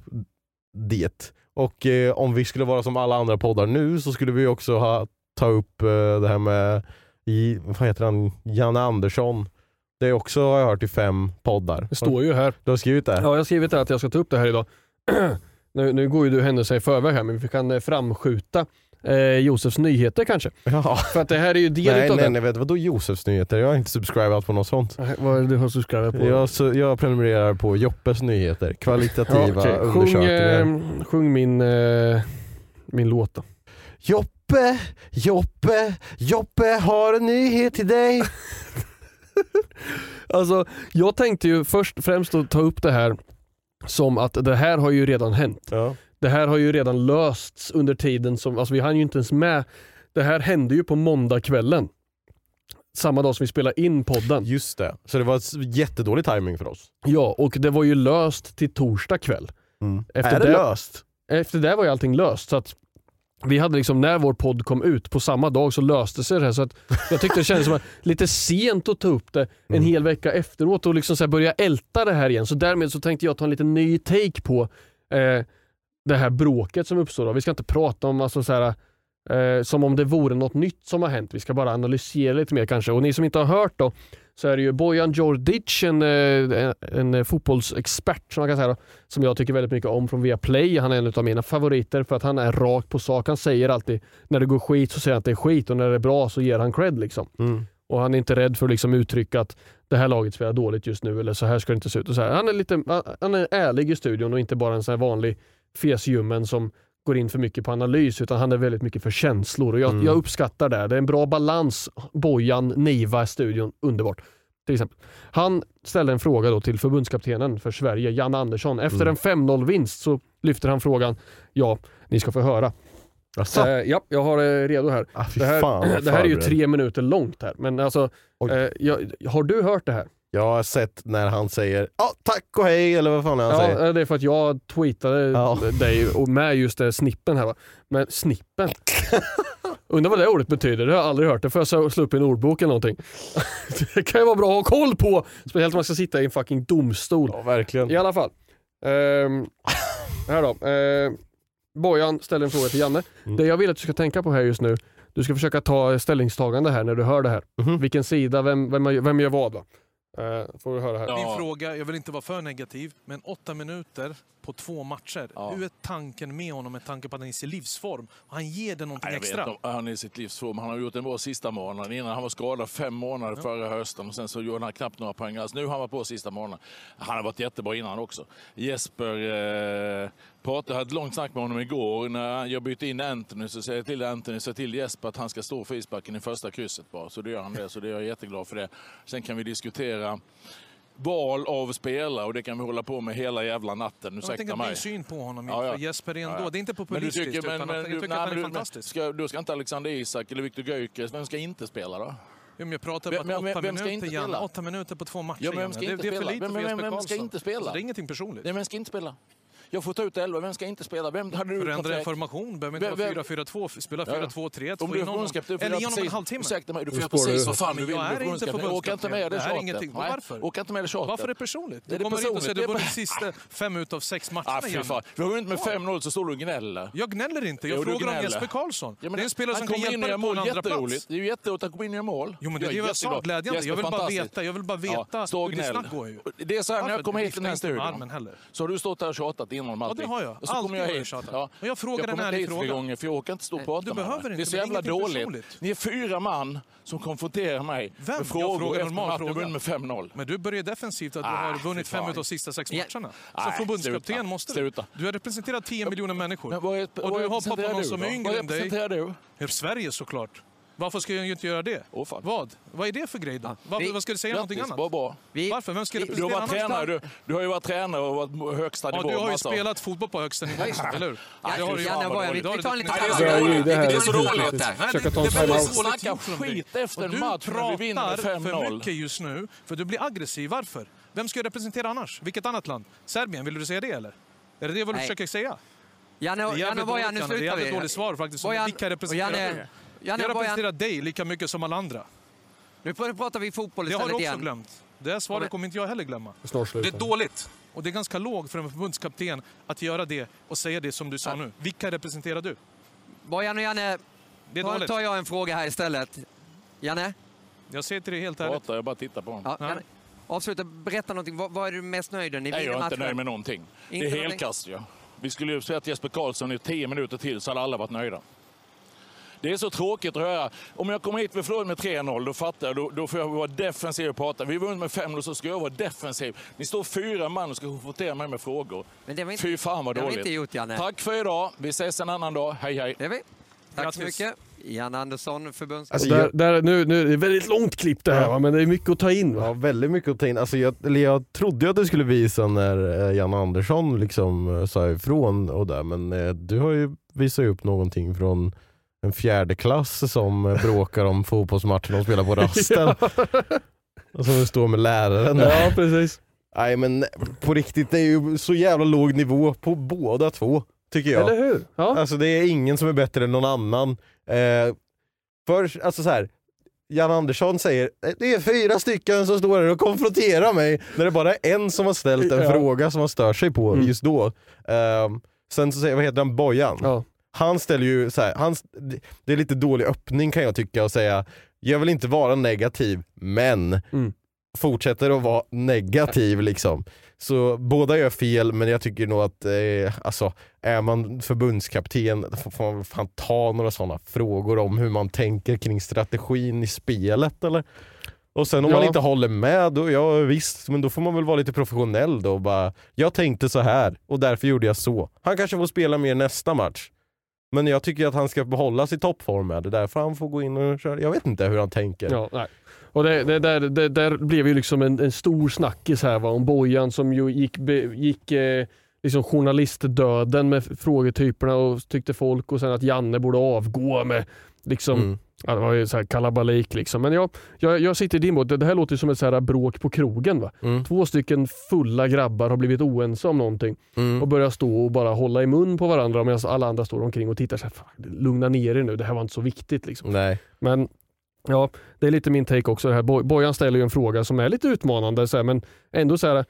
det. Och eh, om vi skulle vara som alla andra poddar nu så skulle vi också ha, ta upp eh, det här med, i, vad heter han, Janne Andersson. Det är också, har jag hört, i fem poddar. Det står ju här. Du har skrivit det? Ja, jag har skrivit där att jag ska ta upp det här idag. (clears throat) nu, nu går ju du händelser i förväg här, men vi kan eh, framskjuta eh, Josefs nyheter kanske. Ja. För att det här är ju del Nej, utav nej, den. nej, vet, vadå Josefs nyheter? Jag har inte subscribat på något sånt. Nej, Vad är det du har subscribat på? Jag, så, jag prenumererar på Joppes nyheter, kvalitativa Ja, sjung, undersökningar. eh, sjung min, eh, min låt då. Joppe, Joppe, Joppe har en nyhet till dig. (laughs) Alltså, jag tänkte ju först främst att ta upp det här som att det här har ju redan hänt. Ja. Det här har ju redan lösts under tiden som, alltså vi hann ju inte ens med. Det här hände ju på måndagskvällen. Samma dag som vi spelade in podden. Just det, så det var jättedålig timing för oss. Ja, och det var ju löst till torsdag kväll. Efter är det, det- löst? Efter det var ju allting löst. Så att vi hade liksom, när vår podd kom ut på samma dag så löste sig det här. Så att jag tyckte det kändes som att (laughs) lite sent att ta upp det en Mm. hel vecka efteråt och liksom så börja älta det här igen. Så därmed så tänkte jag ta en liten ny take på eh, det här bråket som uppstår. Då. Vi ska inte prata om alltså så här, eh, som om det vore något nytt som har hänt. Vi ska bara analysera lite mer kanske. Och ni som inte har hört då så är det ju Bojan Djordjic, en, eh, en, en fotbollsexpert som man kan säga, som jag tycker väldigt mycket om från Viaplay. Han är en av mina favoriter för att han är rak på sak. Han säger alltid när det går skit så säger han att det är skit och när det är bra så ger han cred. Liksom. Mm. Och han är inte rädd för att liksom uttrycka att det här laget spelar dåligt just nu eller så här ska det inte se ut. Och så här. Han, är lite, han är ärlig i studion och inte bara en sån vanlig fesljummen som går in för mycket på analys utan han är väldigt mycket för känslor och jag, Mm. jag uppskattar det. Det är en bra balans. Bojan, Niva, studion, underbart. Till exempel. Han ställde en fråga då till förbundskaptenen för Sverige, Jan Andersson. Efter Mm. en 5-0 vinst så lyfter han frågan. Ja, ni ska få höra. Asså? Eh, ja, jag har det redo här. Ah, Det här, fan, det här är ju tre minuter långt här, men alltså, eh, jag, har du hört det här? Jag har sett när han säger ja, tack och hej eller vad fan är han Ja, säger. eh, det är för att jag tweetade Ja. dig och med just det snippen här. Va? Men snippen? (laughs) Undrar vad det ordet betyder, det har jag aldrig hört. Det får jag slå upp i en ordbok eller någonting. (laughs) det kan ju vara bra att ha koll på, speciellt om man ska sitta i en fucking domstol. Ja, verkligen. I alla fall. Ehm, här då. Ehm, Bojan ställer en fråga till Janne. Mm. Det jag vill att du ska tänka på här just nu, du ska försöka ta ställningstagande här när du hör det här. Mhm. Vilken sida, vem, vem, vem gör vad? Va? Eh, får du höra här. Min fråga, jag vill inte vara för negativ, men åtta minuter på två matcher. Ja. Hur är tanken med honom med tanke på att han är i sin livsform? Han ger det någonting jag vet extra. om han är i sitt livsform. Han har gjort en bra sista månaden. Innan han var skadad fem månader förra hösten och sen så gjorde han knappt några poäng alls. Nu har han varit på sista månaden. Han har varit jättebra innan också. Jesper eh, pratade, jag hade ett långt snack med honom igår. När jag bytte in Anthony så säger jag till Anthony, säg till Jesper att han ska stå för isbacken i första krysset bara. Så då gör han det. Så det är jag jätteglad för det. Sen kan vi diskutera val av spelare och det kan vi hålla på med hela jävla natten. Jag Ursäkta tänker mig. min syn på honom. Ja, ja. Jesper ändå, Ja, det är inte Men du populistiskt, tycker, men, utan men, att jag du, tycker nej, att han är du, fantastisk. ska, då ska inte Alexander Isak eller Viktor Gyökeres, vem ska inte spela då? Men jag pratar om att åtta minuter, spela? åtta minuter på två matcher. Ja, men vem ska det, inte det är för spela? lite Vem- ska inte spela? Det är ingenting personligt. Nej, vem ska inte spela? Jag får ta ut 11, vem ska inte spela? Vem hade du Förändra en formation, behöver inte vara 4-4-2, spela Ja, ja. 4-2-3-1, Om få du är förbundskapten, Eller honom en halvtimme. ursäkta mig, du får göra precis du. vad fan du vill. jag är inte förbundskapten. Åka inte med det tjatet. Varför? Åka inte med det tjatet. Varför är det personligt? Det är Du kommer hit och säger Det du vunnit sista fem utav sex matcherna, Ah, fy Janne. fan. Vi har vunnit med 5-0 så står du och gnäller. Jag gnäller inte, jag frågar om. Jesper Karlsson. Det är en spelare som kan kommer in hjälpa och dig på en mål, andra plats. Det är ju jätteroligt att kommer in gör mål. Jo men det är ju vad jag sa, glädjande. Jag vill bara veta, jag vill bara veta hur ditt snack går ju. Det är så här, när jag kommer hit till den här studion så har du stått här och tjatat innan om Ja, det har jag. Och så Alltid kommer jag jag hit. tjatat. Ja. Och jag frågar jag en kommer inte ärlig hit flera fråga. gånger för jag orkar inte stå och prata Du med behöver inte, Det är så jävla dåligt. personligt. Ni är fyra man som konfronterar mig Vem? med Jag frågor frågar efter att fråga. vunnit med 5-0. Men du börjar defensivt att du Ah, har vunnit fem fan. utav sista sex Ja. matcherna. Nej, Som förbundskapten måste du. Du har representerat 10 miljoner människor. Men vad är, Och du vad har pappa någon som är yngre Vad än dig. representerar du? Ja, Sverige såklart. Varför ska jag inte göra det? Åh, fan. Vad? Vad är det för grej då? Varför, Vi- vad ska du säga någonting annat? vad bra. Vi, Varför? Vem ska vi- Du har representera varit tränare, du, du har ju varit tränare och varit på högsta Ja, nivå. du har ju massa. spelat fotboll på högsta nivå, eller hur? Nej, Det har du ju. Vad vad vi, vi tar en liten Nej, det är så paus. dåligt. Försöka ta en timeout. snacka skit efter en match när vi vinner med pratar för 5-0. mycket just nu, för du blir aggressiv. Varför? Vem ska jag representera annars? Vilket annat land? Serbien, vill du säga det eller? Är det det du Nej. försöker säga? Janne, Bojan, nu Janne. Det är slutar vi. dåligt svar faktiskt. Bojan- Vilka representerar du? Janne Jag representerar dig lika mycket som alla andra. nu pratar vi fotboll Det har du istället också igen. glömt. Det svaret kommer inte jag heller glömma. Det är dåligt. Och det är ganska lågt för en förbundskapten att göra det och säga det som du sa nu. Vilka representerar du? Bojan och Janne, Det är tar jag en fråga här istället. Janne? Jag säger till dig helt ärligt. Prata, jag bara tittar på honom. Ja. Avsluta, berätta någonting. Vad, vad är du mest nöjd med? Ni Nej, jag är inte nöjd med någonting. Inte det är helkast ju. Vi skulle ju sett Jesper Karlsson i 10 minuter till så hade alla varit nöjda. Det är så tråkigt att höra. Om jag kommer hit med förlorade med 3-0, då fattar jag. Då, då får jag vara defensiv och prata. Vi vunnit med 5-0, så ska jag vara defensiv. Ni står fyra man och ska konfrontera mig med frågor. Men det var inte, Fy fan vad dåligt. inte gjort, Janne. Tack för idag. Vi ses en annan dag. Hej hej. Det är vi. Tack så Grattis. mycket. Janne Andersson, förbunds... Alltså, där, där, nu, nu, det är väldigt långt klipp det här Ja. va? men det är mycket att ta in. Va? ja, väldigt mycket att ta in. Alltså, jag, eller jag trodde att det skulle visa när eh, Jan Andersson liksom eh, sa ifrån och där, men eh, du har ju visat upp någonting från en fjärde klass som eh, bråkar om fotbollsmatchen de spelar på rasten. (laughs) Och som står med läraren där. Ja, precis. Nej men på riktigt, det är ju så jävla låg nivå på båda två. Tycker jag. Eller hur? Ja. Alltså det är ingen som är bättre än någon annan. Eh, för, alltså så här, Jan Andersson säger det är fyra stycken som står här och konfronterar mig när det bara är en som har ställt en Ja. fråga som han stör sig på Mm. just då. Eh, sen så säger, vad heter han, Bojan? Ja. Han ställer ju så här, han, det är lite dålig öppning kan jag tycka att säga, jag vill inte vara negativ, men Mm. fortsätter att vara negativ liksom. Så båda gör fel men jag tycker nog att eh, alltså, är man förbundskapten får man fan ta några sådana frågor om hur man tänker kring strategin i spelet eller? Och sen om Ja. man inte håller med, då, ja visst, men då får man väl vara lite professionell då och bara Jag tänkte så här och därför gjorde jag så. Han kanske får spela mer nästa match. Men jag tycker att han ska behålla sin toppform Det det, därför han får gå in och köra. Jag vet inte hur han tänker. Ja, nej. Och det, det, där, det där blev ju liksom en, en stor snackis här va, om Bojan som ju gick, be, gick eh, liksom journalistdöden med frågetyperna och tyckte folk och sen att Janne borde avgå med liksom Mm. Ja, det var ju så här kalabalik liksom. Men jag, jag, jag sitter i din båt. Det här låter ju som ett så här bråk på krogen. Va? Mm. Två stycken fulla grabbar har blivit oense om någonting Mm. och börjar stå och bara hålla i mun på varandra medan alla andra står omkring och tittar så här, "Fan, lugna ner er nu, det här var inte så viktigt. Liksom. Nej. Men ja, det är lite min take också. Det här. Boj- Bojan ställer ju en fråga som är lite utmanande, så här, men ändå så här.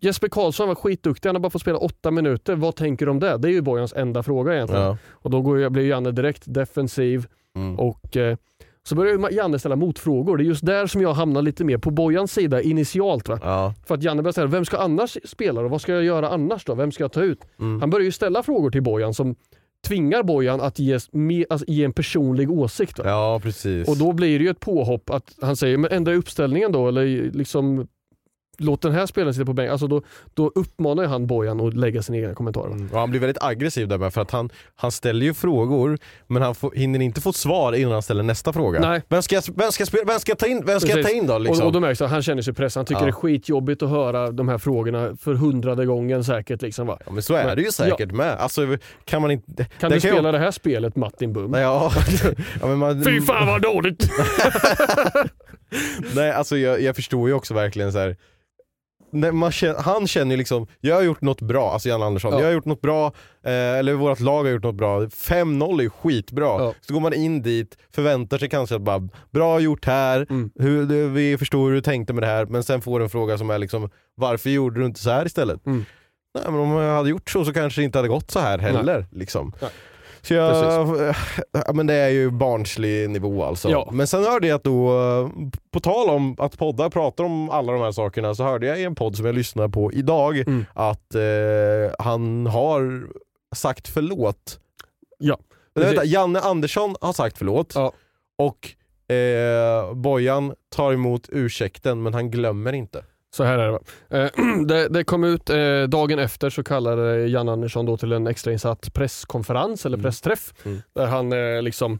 Jesper Karlsson var skitduktig, han har bara fått spela åtta minuter. Vad tänker du om det? Det är ju Bojans enda fråga egentligen. Ja. Och då går jag, blir Janne direkt defensiv Mm. och eh, så börjar Janne ställa motfrågor. Det är just där som jag hamnar lite mer på Bojans sida initialt. Va? Ja. För att Janne börjar säga, vem ska annars spela och vad ska jag göra annars då? Vem ska jag ta ut? Mm. Han börjar ju ställa frågor till Bojan som tvingar Bojan att ge, alltså, ge en personlig åsikt. Va? ja, precis. Och då blir det ju ett påhopp att han säger, men ändra uppställningen då eller liksom låt den här spelaren sitta på bänken. Alltså då, då uppmanar han Bojan att lägga sina egna kommentarer. Mm. Han blir väldigt aggressiv där med för att han, han ställer ju frågor men han får, hinner inte få svar innan han ställer nästa fråga. Nej. Vem ska jag, vem ska jag, spela, vem ska jag ta in, vem ska jag ta in då? Liksom? Och, och då märks att han känner sig pressad. Han tycker Ja. det är skitjobbigt att höra de här frågorna för hundrade gången säkert. Liksom, va? ja, men så är Men- det ju säkert med. Alltså, kan man inte... Kan du spela ju- det här spelet Martin Bum? Ja, (laughs) ja, men man, Fy fan vad dåligt! (laughs) Nej, alltså jag, jag förstår ju också verkligen så här. Känner, han känner ju liksom, jag har gjort något bra, alltså Jan Andersson, Ja. jag har gjort något bra, eh, eller vårt lag har gjort något bra. 5-0 är ju skitbra. Ja. Så går man in dit, förväntar sig kanske att bara, bra gjort här, Mm. hur, vi förstår hur du tänkte med det här, men sen får du en fråga som är liksom, varför gjorde du inte så här istället? Mm. Nej men om jag hade gjort så så kanske det inte hade gått så här heller. Liksom. Nej. Så jag, (laughs) ja, men det är ju barnslig nivå alltså. Ja. Men sen hörde jag att då, på tal om att poddar pratar om alla de här sakerna, så hörde jag i en podd som jag lyssnar på idag Mm. att eh, han har sagt förlåt. Ja, vänta. Janne Andersson har sagt förlåt Ja. och eh, Bojan tar emot ursäkten men han glömmer inte. Så här är det. Eh, (clears throat) det, det kom ut eh, dagen efter så kallade Jan Andersson då till en extrainsatt presskonferens eller Mm. pressträff Mm. där han eh, liksom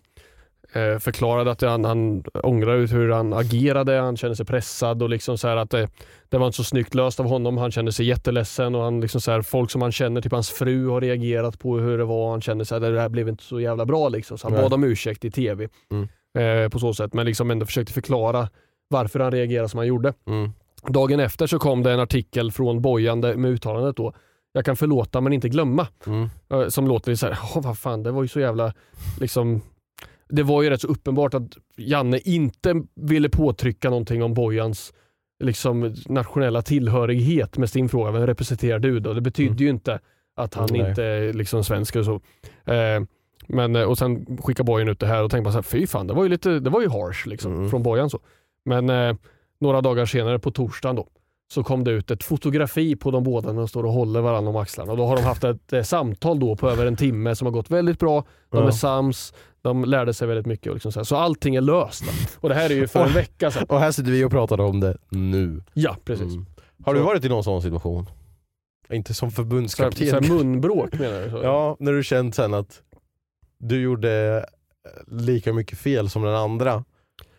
eh, förklarade att han, han ångrar ut hur han agerade, han kände sig pressad och liksom så att det, det var inte så snyggt löst av honom. Han kände sig jätteledsen och han liksom så här, folk som han känner, typ hans fru har reagerat på hur det var. Han kände sig att det här blev inte så jävla bra liksom. Så han Nej. bad om ursäkt i tv Mm. på så sätt men liksom ändå försökte förklara varför han reagerade som han gjorde. Mm. Dagen efter så kom det en artikel från Bojan där- med uttalandet då jag kan förlåta men inte glömma. Mm. Eh, Som låter så här, "Åh, vad fan det var ju så jävla liksom det var ju rätt så uppenbart att Janne inte ville påtrycka någonting om Bojans liksom, nationella tillhörighet med sin fråga, vem representerar du då? Det betydde Mm. ju inte att han Nej. inte är liksom svensk och så. Eh, men, eh, och sen skickar Bojan ut det här och tänkte bara så här, fy fan, det var ju lite, det var ju harsh liksom, Mm. från Bojan. så. Men eh, några dagar senare på torsdagen då, så kom det ut ett fotografi på de båda när de står och håller varandra om axlarna. Och då har de haft ett eh, samtal då på över en timme som har gått väldigt bra. De Ja. är sams, de lärde sig väldigt mycket. Och liksom så, här. så allting är löst. va. Och det här är ju för en (laughs) vecka sedan. Och här sitter vi och pratar om det nu. Ja, precis. Mm. Har du varit i någon sån situation? Inte som Så här, förbundskapten. så här munbråk menar du? Så. (laughs) Ja, när du känt sen att du gjorde lika mycket fel som den andra.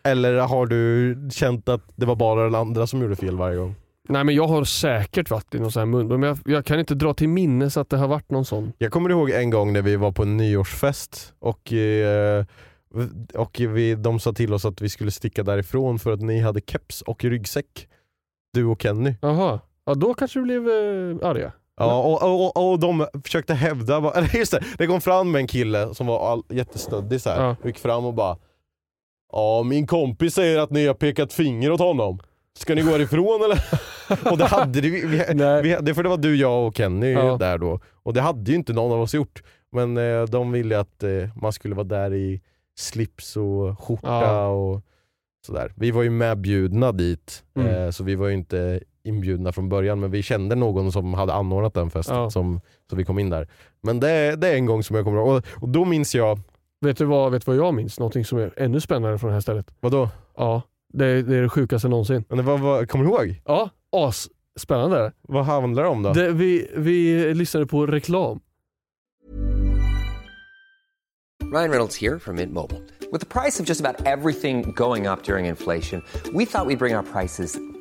Eller har du känt att det var bara den andra som gjorde fel varje gång? Nej men jag har säkert varit i någon sån här munbråk, men jag, jag kan inte dra till minnes att det har varit någon sån. Jag kommer ihåg en gång när vi var på en nyårsfest och, eh, och vi, de sa till oss att vi skulle sticka därifrån för att ni hade keps och ryggsäck. Du och Kenny. Jaha, ja då kanske du blev eh, arga. Ja, och, och, och, och de försökte hävda, bara- eller (laughs) just det, det kom fram en kille som var all, jättestöddig så här. Ja. gick fram och bara Ja min kompis säger att ni har pekat finger åt honom. Ska ni gå ifrån eller? (laughs) och det hade vi, vi, Nej. vi, det, för det var du, jag och Kenny Ja. där då. Och det hade ju inte någon av oss gjort. Men eh, de ville att eh, man skulle vara där i slips och skjorta Ja. och Sådär. Vi var ju medbjudna dit, Mm. eh, så vi var ju inte inbjudna från början men vi kände någon som hade anordnat den festen Ja. som, så vi kom in där. Men det, det är en gång som jag kommer ihåg och, och då minns jag, Vet du vad, vet du vad jag minns? Någonting som är ännu spännande från det här stället. vadå? Ja, det är det, är det sjukaste någonsin. Men det var, vad, kommer du ihåg? Ja, as spännande är det. Vad handlar det om då? det vi, vi lyssnade på reklam. Ryan Reynolds here from Mint Mobile. With the price of just about everything going up during inflation, we thought we'd bring our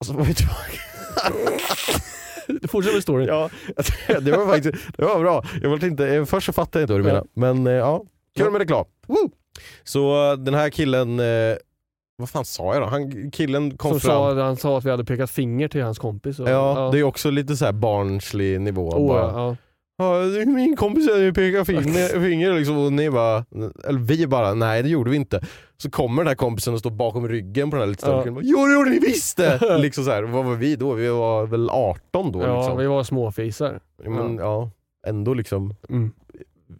Alltså, var vi tillbaka? (laughs) Fortsätt med storyn. Ja, (laughs) det var faktiskt det var bra. Jag var inte, först så fattade jag inte vad du Ja. menade, men eh, ja, kul med reklam. Woo! Så eh, den här killen, eh, vad fan sa jag då? Han, killen kom Som fram. sa, han sa att vi hade pekat finger till hans kompis. Och, ja, det är också lite så här barnslig nivå. Åh, bara, ja. Ja, min kompis pekar finger, (laughs) finger liksom, och ni bara, eller vi bara, nej det gjorde vi inte. Så kommer den här kompisen och står bakom ryggen på den här lite större Ja. killen Jo det gjorde ni visst det! (laughs) liksom så här, vad var vi då? Vi var väl 18 då ja, liksom. vi var småfisar. Men ja, ändå liksom Mm.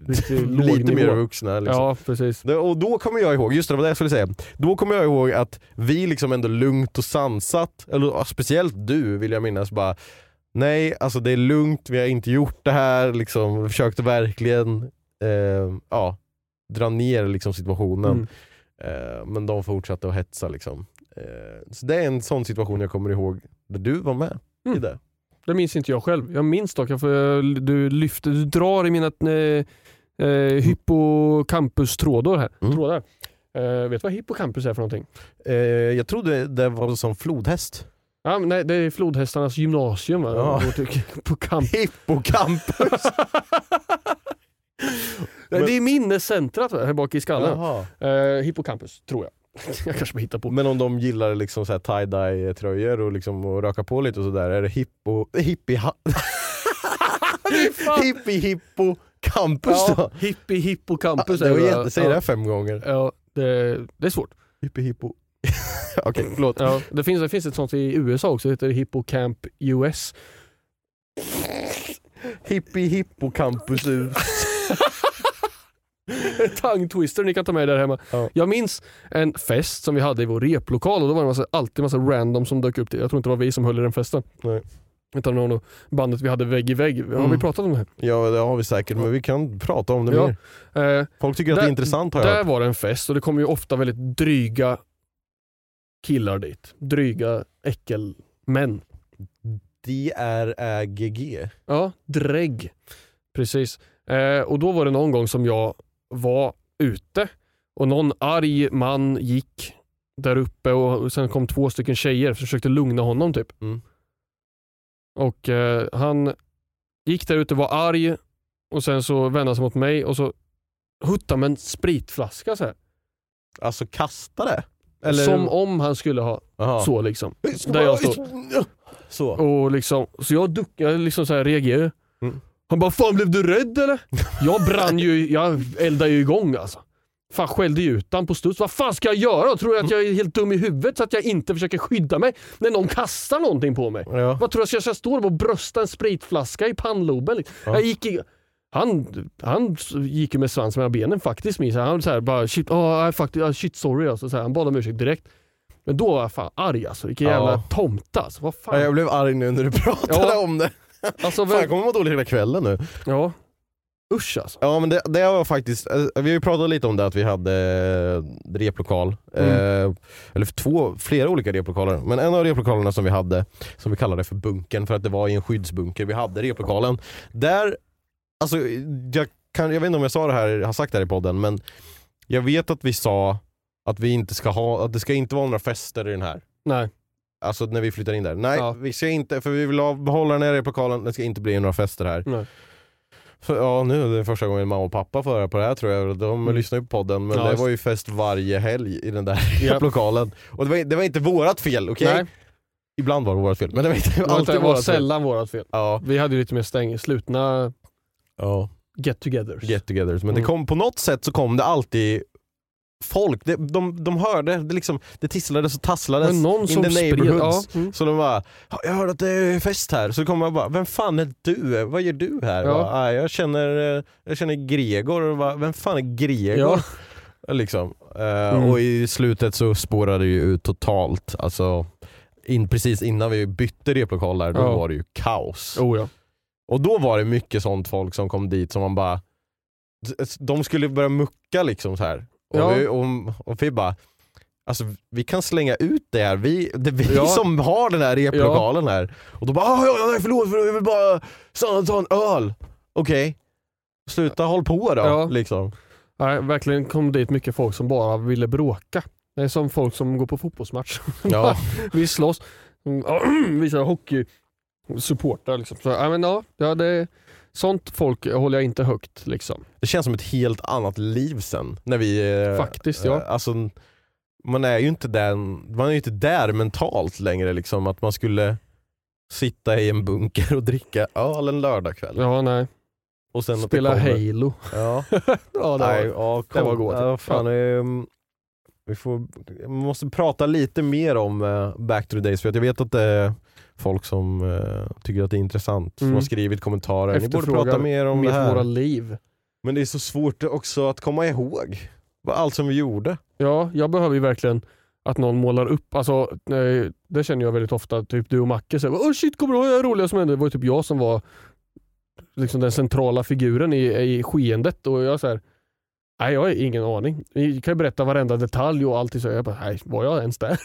Lite, (laughs) mer vuxna. Liksom. Ja, precis. Och då kommer jag ihåg, just det, det var det jag skulle säga. Då kommer jag ihåg att vi liksom ändå lugnt och sansat, eller ja, speciellt du vill jag minnas, bara Nej, alltså det är lugnt, vi har inte gjort det här, liksom, vi försökte verkligen eh, ja, dra ner liksom, situationen. Mm. Eh, men de fortsatte att hetsa. Liksom. Eh, så det är en sån situation jag kommer ihåg där du var med i Mm. det. Det minns inte jag själv. Jag minns dock, jag får, du lyfter, du drar i mina eh, eh, hippocampus-trådar här. Mm. Trådar. Eh, vet du vad hippocampus är för någonting? Eh, jag trodde det var som flodhäst. Ja, nej, det är flodhästarnas gymnasium. Va? Ja. På camp. (laughs) Hippocampus! (laughs) Nej, det är minnescentrat här bak i skallen. Eh, hippocampus, tror jag. (laughs) jag kanske bara hittar på. Men om de gillar liksom så här tie-dye tröjor och, liksom och röka på lite och sådär, är det hippo... Hippie... (laughs) hippie hippo campus då? Ja, hippie hippocampus. det är var det, säg ja. det här fem gånger. Ja, det, det är svårt. Hippie hippo... (laughs) Okej, förlåt. Ja, det, finns, det finns ett sånt i USA också, det heter Hippocamp US. Hippie hippo campus ut. (laughs) Tongue twister ni kan ta med där hemma. Ja. Jag minns en fest som vi hade i vår replokal och då var det massa, alltid massa random som dök upp. Till. Jag tror inte det var vi som höll i den festen. Nej. Utan nog bandet vi hade vägg i vägg. Har Mm. vi pratat om det här? Ja det har vi säkert, men vi kan prata om det Ja. mer. Eh, Folk tycker att det är intressant har jag Där hört. var det en fest och det kom ju ofta väldigt dryga killar dit. Dryga äckelmän. D-R-Ä-G-G. Ja, drägg. Precis. Eh, och då var det någon gång som jag var ute och någon arg man gick där uppe och sen kom två stycken tjejer och försökte lugna honom typ. Mm. Och eh, han gick där ute och var arg och sen så vände han sig mot mig och så huttade med en spritflaska så här. Alltså kasta det? Eller... Som om han skulle ha Aha. så liksom. Där jag står. Så. Och liksom, så jag duckade, liksom så här reagerade. Mm. Han bara, fan blev du rädd eller? (laughs) Jag brann ju, jag eldade ju igång alltså. Fan skällde ju ut på studs. Vad fan ska jag göra? Tror jag att jag är helt dum i huvudet så att jag inte försöker skydda mig när någon kastar någonting på mig? Ja. Vad tror jag? Ska jag stå och brösta en spritflaska i pannloben? liksom? Ja. Jag gick i, han, han gick ju med svansen mellan benen faktiskt. minns jag. Han så här, bara shit, oh, ah, shit sorry alltså. Så här, han bad om ursäkt direkt. Men då var jag fan arg alltså. Vilken Ja. jävla tomte alltså. Vad fan. Ja, jag blev arg nu när du (laughs) pratade om det. Alltså, Fan, jag kommer må dåligt hela kvällen nu. ja. Usch alltså. Ja men det, det var faktiskt, eh, vi har ju pratat lite om det att vi hade eh, replokal, Mm. eh, eller två, flera olika replokaler. Men en av replokalerna som vi hade, som vi kallade för bunkern för att det var i en skyddsbunker vi hade replokalen. Där, alltså jag, kan, jag vet inte om jag sa det här, har sagt det här i podden men jag vet att vi sa att vi inte ska ha, att det ska inte vara några fester i den här. Nej. Alltså när vi flyttar in där. Nej, Ja. vi ska inte, för vi vill ha, behålla den här replokalen, det ska inte bli några fester här. Nej. För, ja nu är det första gången mamma och pappa får höra på det här tror jag. De Mm. lyssnar ju på podden men Ja, det just- var ju fest varje helg i den där Ja. (laughs) lokalen. Och det var, det var inte vårat fel, okej? Nej, Ibland var det vårat fel, men det var inte det var, alltid inte, var vårat fel. sällan vårat fel. Ja, Vi hade ju lite mer stäng, slutna ja. get-togethers. get-togethers. Men det Mm. kom, på något sätt så kom det alltid folk, det, de, de hörde, det, liksom, det tisslades och tasslades Men någon in som the spred, neighborhoods. ja, mm. Så de bara, "Ja, jag hörde att det är fest här. Så kommer jag bara, vem fan är du? Vad gör du här? Ja. Bara, "Ah, jag, känner, eh, jag känner Gregor. Och bara, vem fan är Gregor? Ja. (laughs) Liksom. Eh, Mm. Och i slutet så spårade det ju ut totalt. Alltså, in, precis innan vi bytte replokal där, då Ja. var det ju kaos. Oh, ja. Och då var det mycket sånt folk som kom dit som man bara, de skulle börja mucka liksom så här. Och, Ja. vi, och, och vi bara, alltså vi kan slänga ut det här, vi, det är vi Ja. som har den här replokalen här. Och då bara, "Ah, ja, ja, förlåt, förlåt, jag vill bara ta, ta en öl. Okej, sluta håll på då. Ja. Liksom. Nej, verkligen kom dit mycket folk som bara ville bråka. Det är som folk som går på fotbollsmatch. (laughs) Ja. Vi slåss, (clears throat) Mm, visar hockey, supportrar liksom. Så, ja, men, ja, ja, det, sånt folk håller jag inte högt. Liksom. Det känns som ett helt annat liv sen. När vi, eh, Faktiskt, ja. eh, Alltså, man är ju inte där, man är inte där mentalt längre liksom att man skulle sitta i en bunker och dricka öl en lördagkväll. Ja, nej. Och sen Spela Halo. Ja. (laughs) Ja, det Nej, var, ja, var gott. Ja, fan, ehm, vi får, vi måste prata lite mer om eh, Back to the Days för att jag vet att det folk som eh, tycker att det är intressant, som Mm. har skrivit kommentarer. Ni borde prata mer om det här. våra liv. Men det är så svårt också att komma ihåg vad allt som vi gjorde. Ja, jag behöver ju verkligen att någon målar upp, alltså, eh, det känner jag väldigt ofta, typ du och Macke säger oh shit kommer du ihåg det roliga som hände? Det var ju typ jag som var liksom den centrala figuren i, i skeendet och jag säger Nej jag har ingen aning. Ni kan ju berätta varenda detalj och alltid så jag bara, nej var jag ens där?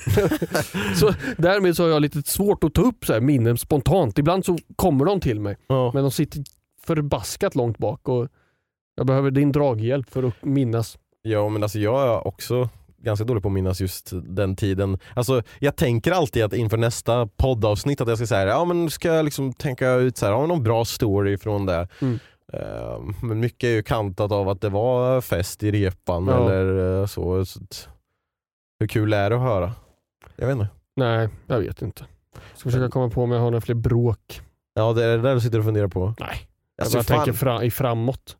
(laughs) så därmed så har jag lite svårt att ta upp så här minnen spontant. Ibland så kommer de till mig Ja. men de sitter förbaskat långt bak och jag behöver din draghjälp för att minnas. Ja men alltså jag är också ganska dålig på att minnas just den tiden. Alltså jag tänker alltid att inför nästa poddavsnitt att jag ska säga ja men ska jag liksom tänka ut så här, har någon bra story från det. Mm. Eh, men mycket är ju kantat av att det var fest i repan Ja. eller eh, så. hur kul är det att höra? Jag vet inte. Nej, jag vet inte. Jag ska försöka komma på om jag har några fler bråk. Ja det är det där du sitter och funderar på. Nej, Alltså, jag bara fan, tänker fra, i framåt.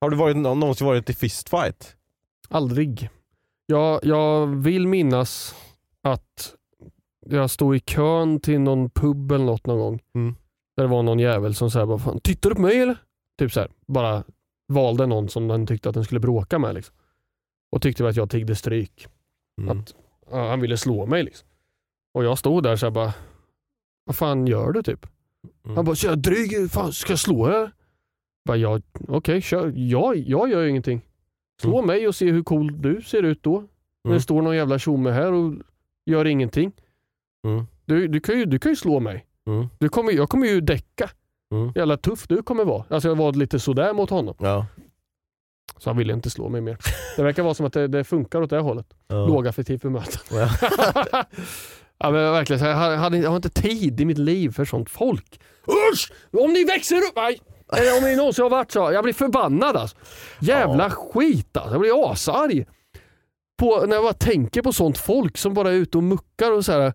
Har du varit, någonsin varit i fistfight? Aldrig. Jag, jag vill minnas att jag stod i kön till någon pub eller något någon gång. Mm. Där det var någon jävel som sa fan, tittar du på mig eller? Typ så här, bara valde någon som den tyckte att den skulle bråka med. Liksom. Och tyckte att jag tiggde stryk. Mm. Att ja, han ville slå mig. Liksom. Och jag stod där så här bara, vad fan gör du typ? Mm. Han bara, så jag dryg, fan ska jag slå er? Bara, ja, Okej, kör. Jag, jag gör ju ingenting. Slå mig och se hur cool du ser ut då. När Mm. det står någon jävla tjomme här och gör ingenting. Mm. Du, du, kan ju, du kan ju slå mig. Mm. Du kommer, jag kommer ju däcka. Mm. Jävla tuff du kommer vara. Alltså jag var lite sådär mot honom. Ja. Så han ville inte slå mig mer. Det verkar vara som att det, det funkar åt det hållet. Ja. Lågaffektivt bemötande. Ja. (laughs) ja, men verkligen, så jag, hade, jag har inte tid i mitt liv för sånt folk. Usch! Om ni växer upp! Nej. Eller om ni någonsin har varit så. Jag blir förbannad alltså. Jävla skit alltså. Jag blir asarg. På, när jag bara tänker på sånt folk som bara är ute och muckar och så här,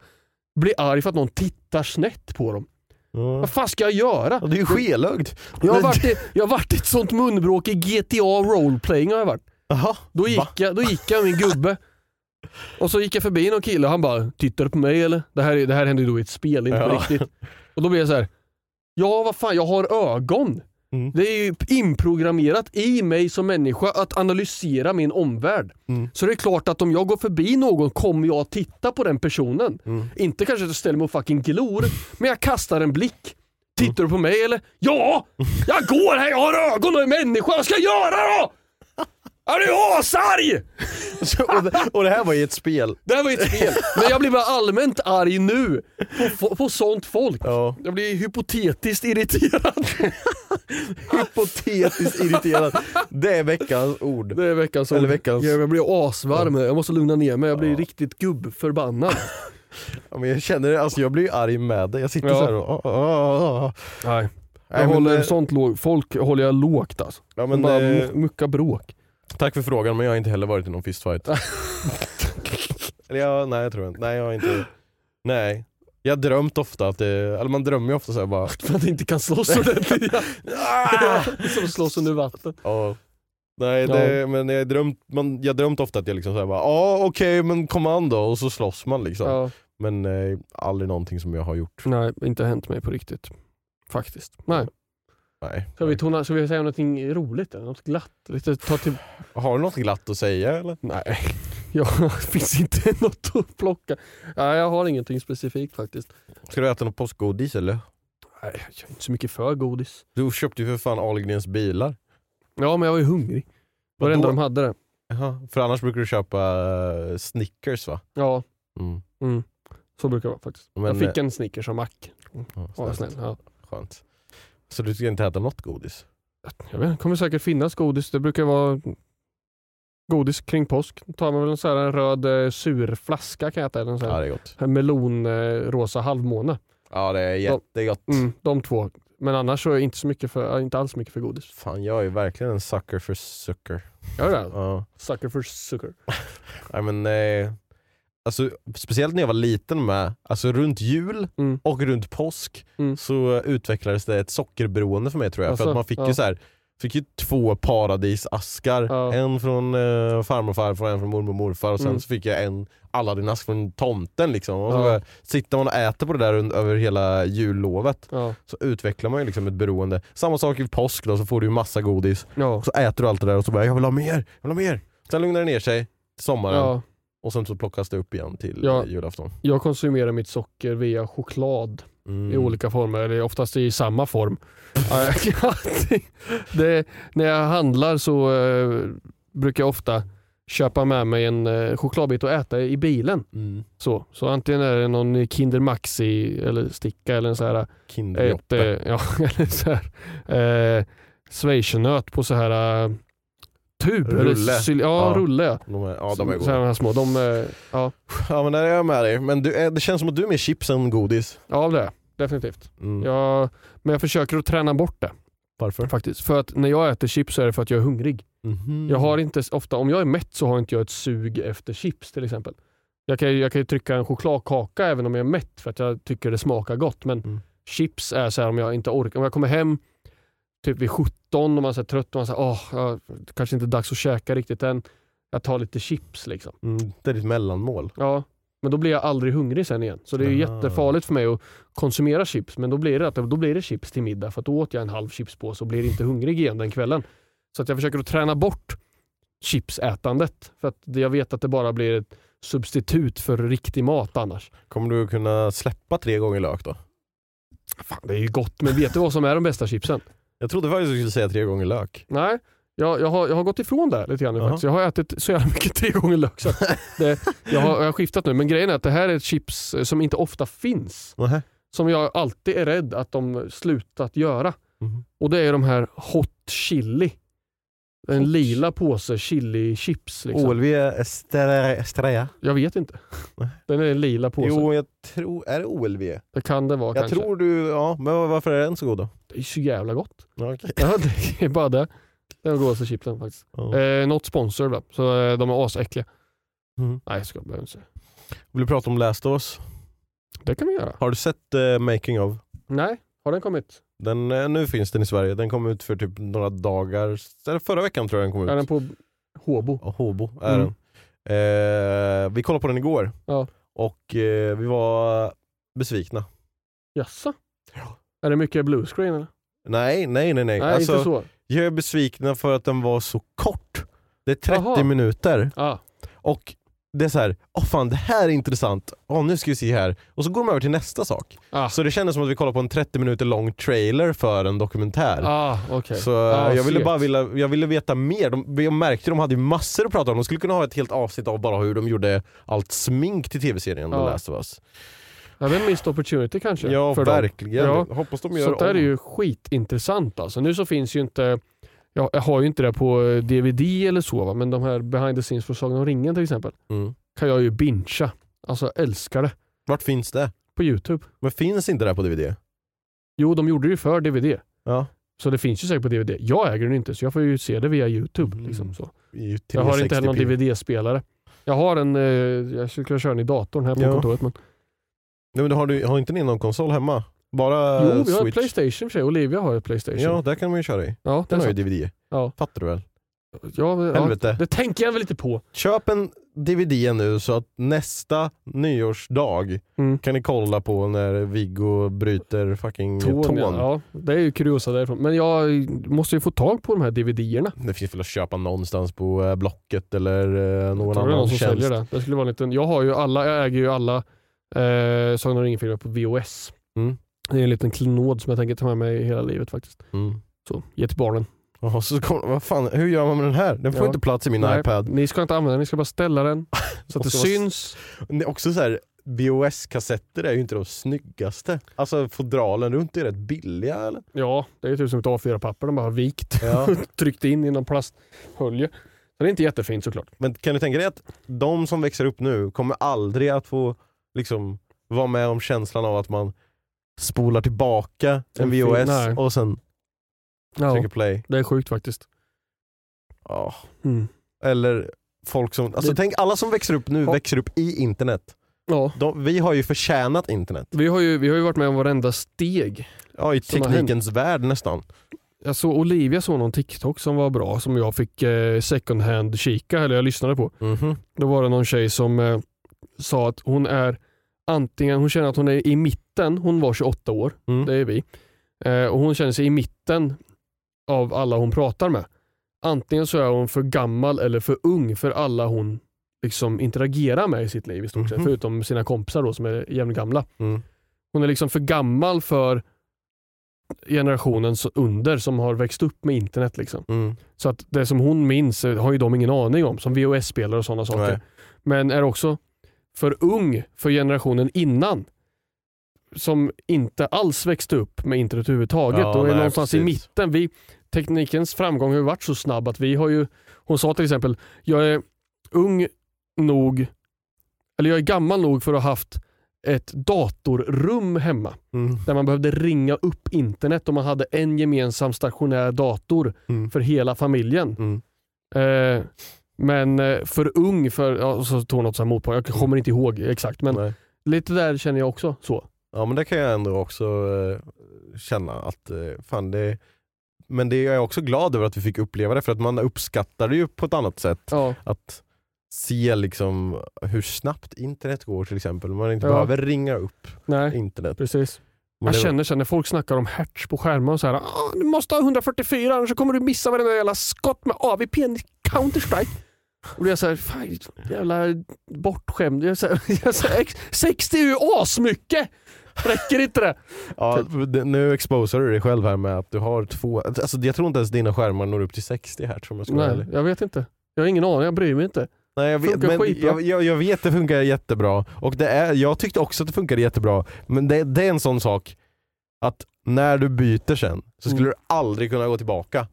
blir arg för att någon tittar snett på dem. Ja. Vad fan ska jag göra? Det är ju skelögd. Jag har varit i, jag har varit i ett sånt munbråk i GTA roleplaying har jag varit. Jaha. Då Va? gick, jag, då gick jag med min gubbe. Och så gick jag förbi någon kille och han bara “Tittar du på mig eller?” Det här, är- det här hände ju då i ett spel, inte på Ja. riktigt. Och då blev jag så här. Ja vad fan, jag har ögon. Mm. Det är ju inprogrammerat i mig som människa att analysera min omvärld. Mm. Så det är klart att om jag går förbi någon kommer jag att titta på den personen. Mm. Inte kanske att jag ställer mig och fucking glor, men jag kastar en blick. Tittar du på mig eller? Ja! (laughs) Jag går här, jag har ögon och är människa, vad ska jag göra då? Jag är asarg! Så, (laughs) och, det, och det här var i ett spel. Det här var ett spel, men jag blir bara allmänt arg nu på, på sånt folk. Ja. Jag blir hypotetiskt irriterad. (laughs) Hypotetiskt irriterad. Det är veckans ord. Det är veckans Eller ord. veckans- Jag jag blir asvarm, jag måste lugna ner mig, jag blir riktigt gubbförbannad. (laughs) Ja, men jag känner det, alltså jag blir ju arg med det. Jag sitter Ja. så här och... ah, ah, ah. Nej. Jag Nej, men, håller eh, sånt låg, folk håller jag lågt alltså. Ja, Men men, bara eh, mucka bråk. Tack för frågan men jag har inte heller varit i någon fistfight. (laughs) Eller jag, nej jag tror inte, nej jag har inte, nej. Jag har drömt ofta att det, eller man drömmer ju ofta såhär bara, För (laughs) att inte kan slåss ordentligt. (laughs) Ja. Som att slåss under vatten. ja. Nej det, men jag drömt, man, jag drömt ofta att jag liksom såhär bara, ja okej men kom an då och så slåss man liksom. Ja. Men eh, aldrig någonting som jag har gjort. Nej, inte hänt mig på riktigt. Faktiskt. Nej. Nej. Ska vi, tona, ska vi säga någonting roligt? Eller? Något glatt? Lite, ta till... Har du något glatt att säga eller? Nej, (laughs) jag finns inte (laughs) något att plocka. Nej, jag har ingenting specifikt faktiskt. Ska du äta något påskgodis eller? Nej, jag är inte så mycket för godis. Du köpte ju för fan Ahlgrens bilar. Ja, men jag var ju hungrig. Det var det enda de hade det. Jaha, för annars brukar du köpa eh, Snickers va? Ja, Mm. mm. så brukar det vara faktiskt. Men, jag fick en Snickers av Mac. Ja, snällt. snäll. Ja. Skönt. Så du ska inte äta något godis? Jag vet, det kommer säkert finnas godis. Det brukar vara godis kring påsk. Då tar man väl en sån här en röd eh, sur flaska kan jag äta. Eller en sån Ja det är gott. en melon eh, halvmåne. Ja det är jättegott. Mm, de två. Men annars så är jag inte, så mycket för, inte alls mycket för godis. Fan jag är verkligen en sucker för socker. Gör det? Ja. Sucker for sugar. (laughs) Nej, men, eh, alltså, speciellt när jag var liten med, alltså runt jul Mm. och runt påsk Mm. så utvecklades det ett sockerberoende för mig tror jag. för Alltså, att man fick ja. ju så här, fick ju två paradisaskar. Ja. En från eh, farmor och farfar och en från mormor och morfar och sen Mm. så fick jag en Aladdin-ask från tomten. Liksom. Och så Ja. bara sitter man och äter på det där un- över hela jullovet Ja. så utvecklar man ju liksom ett beroende. Samma sak i påsk då, så får du ju massa godis. Ja. Och så äter du allt det där och så bara jag vill ha mer, jag vill ha mer. Sen lugnar det ner sig till sommaren ja. Och sen så plockas det upp igen till Ja. eh, julafton. Jag konsumerar mitt socker via choklad Mm. i olika former, eller oftast i samma form. (laughs) Det, när jag handlar så eh, brukar jag ofta köpa med mig en eh, chokladbit och äta i bilen. Mm. Så, så antingen är det någon Kinder Maxi eller sticka eller en så här, ett, Kinderjoppe. eh, (laughs) ja, eller så här eh, på så här eh, tub. Eller Rulle. syl- ja, Ja. rulle ja. De är, ja de goda. här små. De, eh, ja, Ja men där är jag med dig. Men du, är- det känns som att du är mer chips än godis. ja, det är definitivt. Mm. Jag, men jag försöker att träna bort det Varför? faktiskt. För att när jag äter chips så är det för att jag är hungrig. Mhm. Jag har inte ofta, om jag är mätt så har inte jag ett sug efter chips till exempel. Jag kan, jag kan ju trycka en chokladkaka även om jag är mätt för att jag tycker det smakar gott. Men Mm. chips är så här om jag inte orkar. Om jag kommer hem typ vid 17 och man är trött och man säger åh, ja, kanske inte dags att käka riktigt än. Jag tar lite chips liksom. Mm, det är ditt mellanmål. Ja, men då blir jag aldrig hungrig sen igen. Så det är Aha. jättefarligt för mig att konsumera chips. Men då blir det, att, då blir det chips till middag för då åt jag en halv chipspåse och blir inte hungrig igen den kvällen. Så att jag försöker att träna bort chipsätandet. För att jag vet att det bara blir ett substitut för riktig mat annars. Kommer du kunna släppa tre gånger lök då? Fan, det är ju gott, men vet du vad som är de bästa chipsen? Jag trodde faktiskt du skulle säga tre gånger lök. Nej, jag, jag, har, jag har gått ifrån det lite grann nu Jaha. faktiskt. Jag har ätit så jävla mycket tre gånger lök. Så det, jag, har, jag har skiftat nu, men grejen är att det här är ett chips eh, som inte ofta finns. Nähä. Som jag alltid är rädd att de slutat göra. Mhm. Och det är de här hot chili. En lila påse chili chips. Liksom. OLV Estrella? Jag vet inte. Den är en lila påse. Jo, jag tror, är det OLV? Det kan det vara Jag kanske. tror du, ja, men varför är den så god då? Det är så jävla gott. Okej. (laughs) Ja, det är bara det. Det är de godaste chipsen faktiskt. Ja. Eh, not sponsor då, så eh, de är asäckliga. Mhm. Nej, jag ska behöver inte säga. Vill du prata om Last of Us? Det kan vi göra. Har du sett eh, Making of? Nej, har den kommit? Den, eh, nu finns den i Sverige, den kom ut för typ några dagar, eller förra veckan tror jag den kom ut. Är den på Håbo? Ja, Håbo är Mm. den. Eh, vi kollade på den igår Ja. och eh, vi var besvikna. Jaså? Är det mycket bluescreen eller? Nej, nej, nej. nej. Nej, alltså, inte så. Jag är besvikna för att den var så kort. Det är 30 Jaha. minuter Ah, och det är så här, åh fan det här är intressant, åh nu ska vi se här. Och så går de över till nästa sak. Ah. Så det kändes som att vi kollade på en 30 minuter lång trailer för en dokumentär. Ah, okej. Så Ah, jag ville bara vilja, jag ville veta mer. De, jag märkte de hade massor att prata om. De skulle kunna ha ett helt avsnitt av bara hur de gjorde allt smink till tv-serien Ja. The Last of Us. Ja, det är en missed opportunity kanske. Ja för dem. verkligen. Ja. Hoppas de gör Sånt där om. är ju skitintressant alltså. Nu så finns ju inte, jag, jag har ju inte det på eh, DVD eller så va? men de här behind the scenes för Sagan om ringen till exempel Mm. kan jag ju bingea. Alltså jag älskar det. Vart finns det? På Youtube. Men finns inte det på DVD? Jo, de gjorde det ju för DVD. Ja. Så det finns ju säkert på DVD. Jag äger den inte så jag får ju se det via Youtube. Mm. Liksom, så. Jag har inte heller någon 360p. DVD-spelare. Jag har en, eh, jag skulle kunna köra den i datorn här på Ja. kontoret. Men... Nej, men har, du, har inte ni någon konsol hemma? Bara Jo, vi har Switch? Playstation för sig. Olivia har ett Playstation. Ja, där kan man ju köra i. ja, det Den är har ju sant. DVD. Ja. Fattar du väl? Ja, men- ja, Helvete. det tänker jag väl lite på. Köp en DVD nu så att nästa nyårsdag Mm. kan ni kolla på när Viggo bryter fucking tån. Tån, ja. ja, det är ju kuriosa därifrån. Men jag måste ju få tag på de här DVD-erna. Det finns väl att köpa någonstans på eh, Blocket eller eh, någon det är annan någon som tjänst. säljer det. det skulle vara en liten, jag, har ju alla, jag äger ju alla eh, Sagan om ringen-filmer på VHS. Mm. Det är en liten klenod som jag tänker ta med mig hela livet faktiskt. Mm. Så, ge till barnen. Jaha, så kom, vad fan, hur gör man med den här? Den får Ja. inte plats i min Nej, iPad. Ni ska inte använda den, ni ska bara ställa den så att (laughs) det syns. Det är också så här, VHS-kassetter är ju inte de snyggaste. Alltså fodralen runt är rätt billiga eller? Ja, det är ju typ som ett A4-papper de bara har vikt. Ja. (laughs) Tryckt in i någon plasthölje. Så det är inte jättefint såklart. Men kan du tänka dig att de som växer upp nu kommer aldrig att få liksom, vara med om känslan av att man spolar tillbaka en VHS nej. och sen Ja, trycker play. det är sjukt faktiskt. Ja. Mm. Eller folk som, alltså Det- tänk alla som växer upp nu Ja. växer upp i internet. Ja, De, vi har ju förtjänat internet. vi har, ju, vi har ju varit med om varenda steg. Ja, i teknikens värld nästan. Jag såg Olivia såg någon TikTok som var bra som jag fick eh, second hand kika, eller jag lyssnade på. Mhm. Då var det någon tjej som eh, sa att hon är antingen, hon känner att hon är i mitten, hon var 28 år, Mm. det är vi. Eh, och hon känner sig i mitten av alla hon pratar med. Antingen så är hon för gammal eller för ung för alla hon liksom interagerar med i sitt liv i stort sett, Mhm. förutom sina kompisar då, som är jämngamla. Mm. Hon är liksom för gammal för generationen under som har växt upp med internet. Liksom. Mm. Så att det som hon minns har ju de ingen aning om, som VHS-spelare och sådana saker. Nej. Men är också för ung för generationen innan. Som inte alls växte upp med internet överhuvudtaget Ja, och är nej, någonstans i precis. mitten. Vi, teknikens framgång har ju varit så snabb att vi har ju, hon sa till exempel, jag är ung nog, eller jag är gammal nog för att ha haft ett datorrum hemma Mm. där man behövde ringa upp internet och man hade en gemensam stationär dator Mm. för hela familjen. Mm. Eh, men eh, för ung för, ja, så tog något så här motpå, jag kommer inte ihåg exakt men Nej. lite där känner jag också så. Ja men det kan jag ändå också eh, känna att, eh, fan det men det är jag också glad över att vi fick uppleva det för att man uppskattar det ju på ett annat sätt. Ja, Att se liksom hur snabbt internet går till exempel. Man inte Ja. behöver ringa upp nej internet. precis. Men Jag känner sen när folk snackar om hertz på skärmar och så här, "Ah, du måste ha 144 annars så kommer du missa varenda jävla skott med AVP i Counter-Strike. Och då är jag såhär, fan jävla bortskämd. Jag är så här, (laughs) jag så här, "Ex- 60 är ju asmycket! Räcker inte det? Ja, nu exposar du dig själv här med att du har två, alltså jag tror inte ens dina skärmar når upp till 60 här om jag ska Nej, jag vet inte. Jag har ingen aning, jag bryr mig inte. Nej jag vet, men jag, jag, jag vet det funkar jättebra och det är, jag tyckte också att det funkade jättebra men det, det är en sån sak att när du byter sen så skulle Mm. du aldrig kunna gå tillbaka.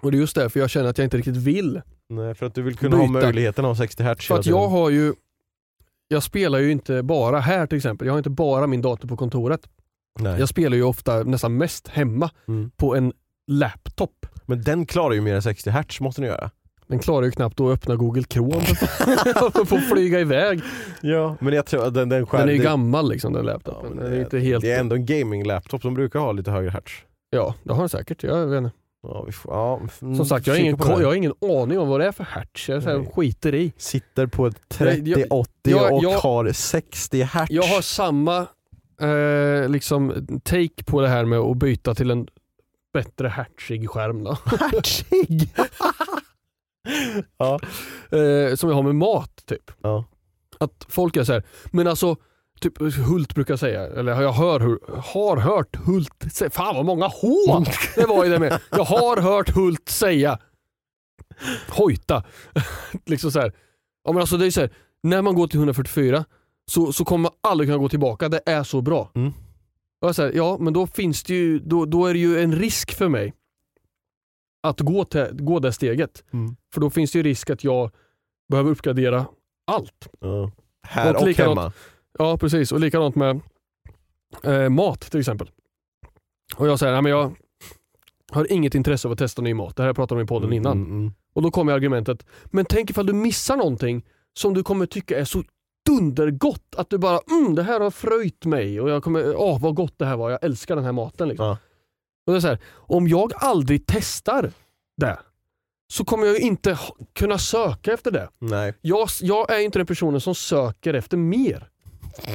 Och det är just därför jag känner att jag inte riktigt vill. Nej, för att du vill kunna ha Byta. möjligheten att ha 60 hertz För att jag har ju, jag spelar ju inte bara här till exempel. Jag har inte bara min dator på kontoret. Nej. Jag spelar ju ofta nästan mest hemma Mm. på en laptop. Men den klarar ju mer än 60 hertz måste ni göra. Den klarar ju knappt att öppna Google Chrome (laughs) (laughs) för att flyga iväg. Ja. Men jag tror att den, den, skär, Den är ju det- gammal liksom den Ja, laptopen. är det, ju inte helt... det är ändå en gaming-laptop som brukar ha lite högre hertz. Ja, det har den säkert. Jag vet inte. Ja, vi får, ja, mm, Som sagt, jag har, ingen, jag har ingen aning om vad det är för hertz. Jag här skiter i. Sitter på ett Jag- jag- 3080 jag- och jag- har 60 hertz. Jag har samma eh, liksom take på det här med att byta till en bättre hertzig skärm. Då. (laughs) Hertzig! Ja. eh, som jag har med mat. typ. Ja. Att folk är så här, men alltså Typ Hult brukar säga, eller jag hör, har hört Hult säga, fan vad många H det var i det med. Jag har hört Hult säga hojta. (laughs) liksom så här. Ja, men alltså det är så här, när man går till 144 så, så kommer man aldrig kunna gå tillbaka, det är så bra. Mm. Och jag säger, ja men då finns det ju, då, då är det ju en risk för mig att gå, till, gå det steget. Mm. För då finns det ju risk att jag behöver uppgradera allt. Ja. Här Och och, hemma. Ja precis, och likadant med eh, mat till exempel. Och jag säger, nej men jag har inget intresse av att testa ny mat. Det här jag pratade om i podden innan. Mm, mm. Och då kommer argumentet, men tänk ifall du missar någonting som du kommer tycka är så dundergott att du bara mm, det här har fröjt mig och jag kommer, åh vad gott det här var, jag älskar den här maten. Liksom. Ja. Och det är så här, om jag aldrig testar det så kommer jag inte kunna söka efter det. Nej. Jag, jag är inte den personen som söker efter mer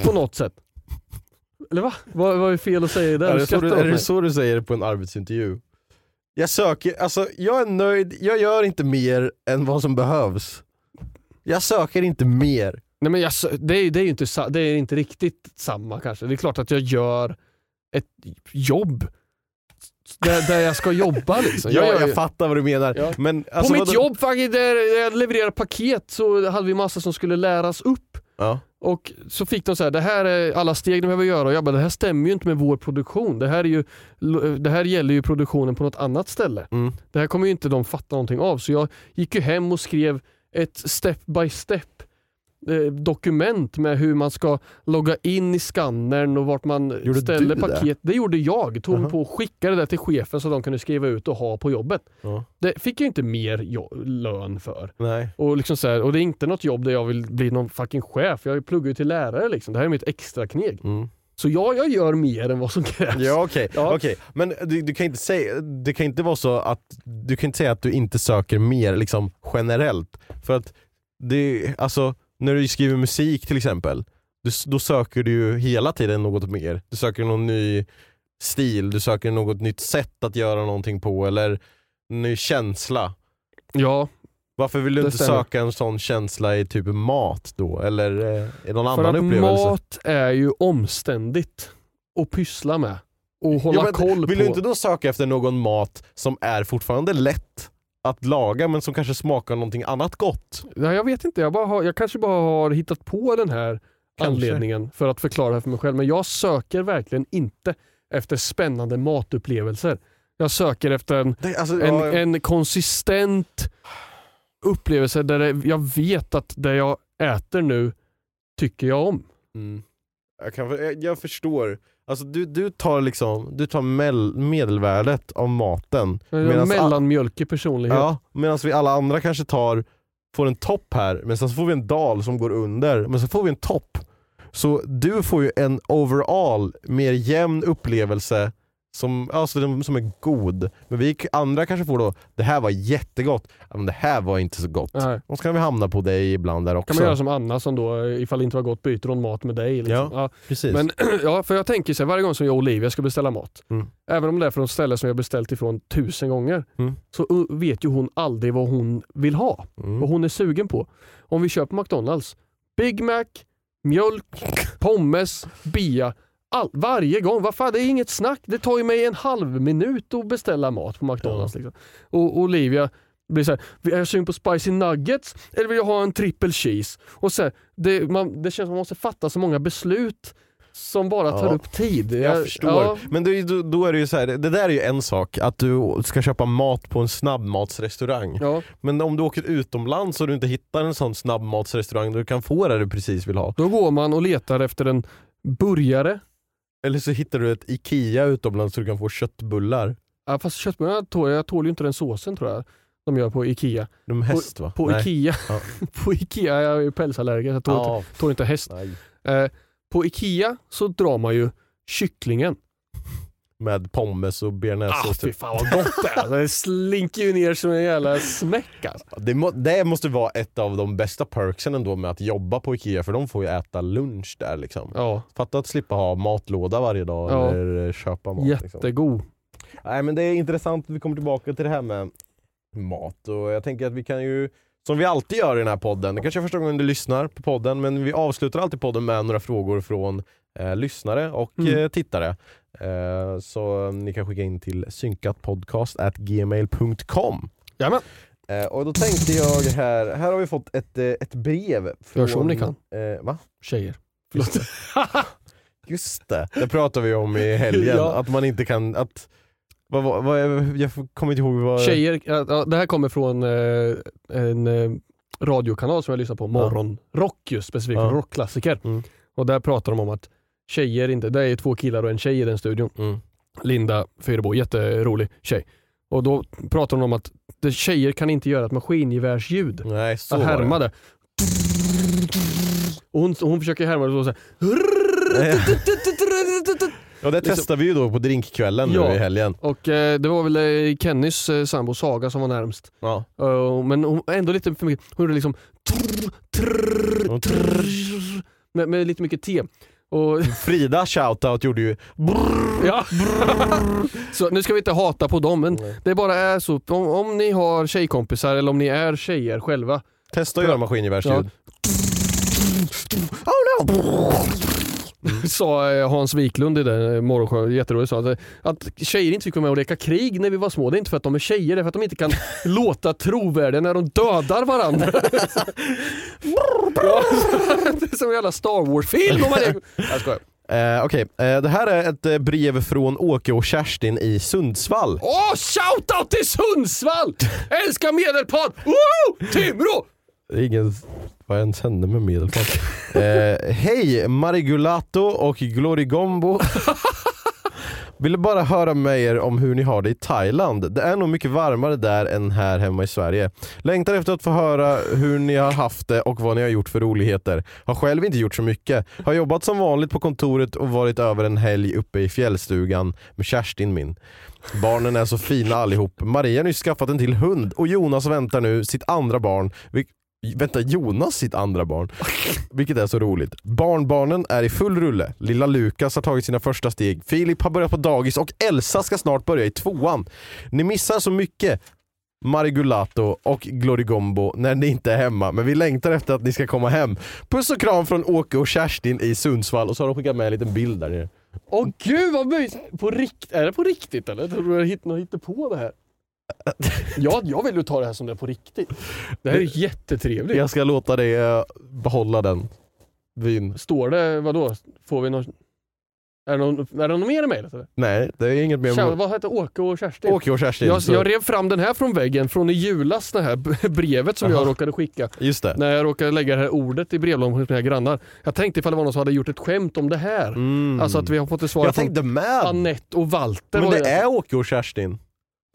på något sätt. Eller va? Vad, vad är fel att säga där? Är det, så du, är det så du säger på en arbetsintervju? Jag söker, alltså jag är nöjd, jag gör inte mer än vad som behövs. Jag söker inte mer. Nej, men jag, det, är, det, är inte, det är inte riktigt samma kanske. Det är klart att jag gör ett jobb där, där jag ska jobba. Liksom. Ja, jag, ju- fattar vad du menar. Ja. Men, På alltså, mitt vadå- jobb där jag levererar paket så hade vi massa som skulle läras upp. Ja. Och så fick de så här, det här är alla steg de behöver göra och jag bara, det här stämmer ju inte med vår produktion. Det här, är ju, det här gäller ju produktionen på något annat ställe. Mm. Det här kommer ju inte de fatta någonting av. Så jag gick ju hem och skrev ett step by step dokument med hur man ska logga in i skannern och vart man Gjorde ställer du det? paket. Det gjorde jag. Tog mig Jaha. på och skickade det till chefen så de kunde skriva ut och ha på jobbet. Ja. Det fick jag inte mer lön för. Nej. Och, liksom så här, och det är inte något jobb där jag vill bli någon fucking chef. Jag pluggar ju till lärare. Liksom. Det här är mitt extra kneg. Mm. Så ja, jag gör mer än vad som krävs. Ja okej, Ja. okej. men du, du kan inte säga, det kan inte vara så att du kan inte säga att du inte söker mer liksom generellt. För att det, alltså, när du skriver musik till exempel, du, då söker du ju hela tiden något mer. Du söker någon ny stil, du söker något nytt sätt att göra någonting på eller ny känsla. Ja, Varför vill du inte stämmer. söka en sån känsla i typ mat då? Eller eh, någon för annan att upplevelse? mat är ju omständigt att pyssla med. Och hålla Ja, men koll Vill på. du inte då söka efter någon mat som är fortfarande lätt att laga men som kanske smakar någonting annat gott? Nej, jag vet inte, jag, bara har, jag kanske bara har hittat på den här Kanske. anledningen för att förklara det för mig själv. Men jag söker verkligen inte efter spännande matupplevelser. Jag söker efter en, Det, alltså, en, ja, en konsistent upplevelse där det, jag vet att det jag äter nu tycker jag om. mm. jag, kan, jag, jag förstår. Alltså, du, du tar liksom du tar mel, medelvärdet av maten. Mellanmjölkig personlighet. Ja, Medan vi alla andra kanske tar, får en topp här, men sen så får vi en dal som går under, men så får vi en topp. Så du får ju en overall mer jämn upplevelse som, alltså som är god. Men vi andra kanske får då, det här var jättegott, ja, men det här var inte så gott. Nej. Och så kan vi hamna på dig ibland där också. kan man göra som Anna som då, ifall det inte var gott, byter hon mat med dig. Liksom. Ja, Precis. Men (clears throat) ja, för jag tänker så här, varje gång som jag och Olivia ska beställa mat, Mm. även om det är från ställe som jag beställt ifrån tusen gånger, Mm. så vet ju hon aldrig vad hon vill ha. Mm. Vad hon är sugen på. Om vi köper McDonalds, Big Mac, mjölk, pommes, bia. All, varje gång, vad fan det är inget snack. Det tar ju mig en halv minut att beställa mat på McDonalds. Liksom. Och Olivia blir så här, är jag sugen på spicy nuggets eller vill jag ha en triple cheese? Och så här, det, man, det känns som att man måste fatta så många beslut som bara tar Ja, upp tid. Jag förstår. Ja, Men det, då, då är det ju så här, det där är ju en sak, att du ska köpa mat på en snabbmatsrestaurang. ja, Men om du åker utomlands och du inte hittar en sån snabbmatsrestaurang där du kan få det du precis vill ha. då går man och letar efter en burgare. Eller så hittar du ett IKEA utomlands så du kan få köttbullar. Ja, fast köttbullarna tål jag tål ju inte den såsen tror jag de gör på Ikea. De häst va? På Nej. Ikea, Ja. (laughs) på Ikea, jag är ju pälsallergiker, jag tål, Ja, inte, tål inte häst. Eh, på Ikea så drar man ju kycklingen. Med pommes och Ah, bearnaisesås. fy typ. fan vad gott det är. Det slinker ju ner som en jävla smäck alltså. det, må, det måste vara ett av de bästa perksen ändå med att jobba på IKEA för de får ju äta lunch där liksom. Ja, Fatta att slippa ha matlåda varje dag Ja. eller köpa mat. Liksom. jättegod. Nej men det är intressant att vi kommer tillbaka till det här med mat. Och jag tänker att vi kan ju, som vi alltid gör i den här podden, det kanske är första gången du lyssnar på podden, men vi avslutar alltid podden med några frågor från eh, lyssnare och Mm. eh, tittare. Eh, så ni kan skicka in till synkatpodcast.gmail.com. Jajamän. Eh, och då tänkte jag här, här har vi fått ett, eh, ett brev. Från, Gör som ni kan. Eh, va? Tjejer. Förlåt. Just det, det pratade vi om i helgen. (laughs) Ja. Att man inte kan, att vad, vad, vad, jag kommer inte ihåg vad... Tjejer, ja, det här kommer från eh, en radiokanal som jag lyssnar på, Morgonrock just specifikt, Ja. rockklassiker. Mm. Och där pratar de om att tjejer inte, det är två killar och en tjej i den studion. Mm. Linda Fyrebo, jätterolig tjej. Och då pratar de om att det, tjejer kan inte göra ett maskingevärsljud. Nej, så Att var det. härma det. Och hon, hon försöker härma det så. här. Ja det Liksom- testar vi ju då på drinkkvällen Ja. nu i helgen. Och eh, det var väl eh, Kennys eh, sambo Saga som var närmst. Ja. Uh, men hon, ändå lite för mycket. Hon gjorde liksom trrr, trrr, trrr, med, med lite mycket te. Och, Frida shoutout gjorde ju ja. så nu ska vi inte hata på dem men Nej. det bara är så. Om, om ni har tjejkompisar eller om ni är tjejer själva. Testa att göra maskingevärsljud. Sa eh, Hans Wiklund i den morgonshowen, jätteroligt, sa att, att tjejer inte fick vara med och leka krig när vi var små. Det är inte för att de är tjejer, det är för att de inte kan (laughs) låta trovärdiga när de dödar varandra. (laughs) ja, (laughs) det är som en jävla Star Wars-film. Jag skojar. Eh, Okej, eh, det här är ett eh, brev från Åke och Kerstin i Sundsvall. Åh, shoutout till Sundsvall! Älskar medelpad! Woo! Timrå! Ingen vad ens hände med medelpad. (laughs) eh, Hej Marigulato och Glorigombo. (laughs) Ville bara höra med er om hur ni har det i Thailand. Det är nog mycket varmare där än här hemma i Sverige. Längtar efter att få höra hur ni har haft det och vad ni har gjort för roligheter. Har själv inte gjort så mycket. Har jobbat som vanligt på kontoret och varit över en helg uppe i fjällstugan med Kerstin min. Barnen är så fina allihop. Maria har nyss skaffat en till hund och Jonas väntar nu sitt andra barn. Vänta, Jonas sitt andra barn? Vilket är så roligt. Barnbarnen är i full rulle. Lilla Lukas har tagit sina första steg. Filip har börjat på dagis och Elsa ska snart börja i tvåan. Ni missar så mycket Marigulato och Glorigombo när ni inte är hemma, men vi längtar efter att ni ska komma hem. Puss och kram från Åke och Kerstin i Sundsvall och så har de skickat med en liten bild där nere. Åh gud vad mysigt! På rikt- är det på riktigt eller? Tror du att hitt- hittar på det här? Ja, jag vill ju ta det här som det är på riktigt. Det här är jättetrevligt. Jag ska låta dig eh, behålla den vyn. Står det, vadå? Får vi någon... Är det, någon, är det något mer i mejlet eller? Nej, det är inget mer. Kär, vad heter Åke och Kerstin? Åke och Kerstin. jag, så- jag rev fram den här från väggen från i julas, det här (laughs) brevet som Jaha. jag råkade skicka. Just det. När jag råkade lägga det här ordet i brevlådan hos mina grannar. Jag tänkte ifall det var någon som hade gjort ett skämt om det här. Mm. Alltså att vi har fått ett svar jag från med. Anette och Walter. Men det är Åke och Kerstin.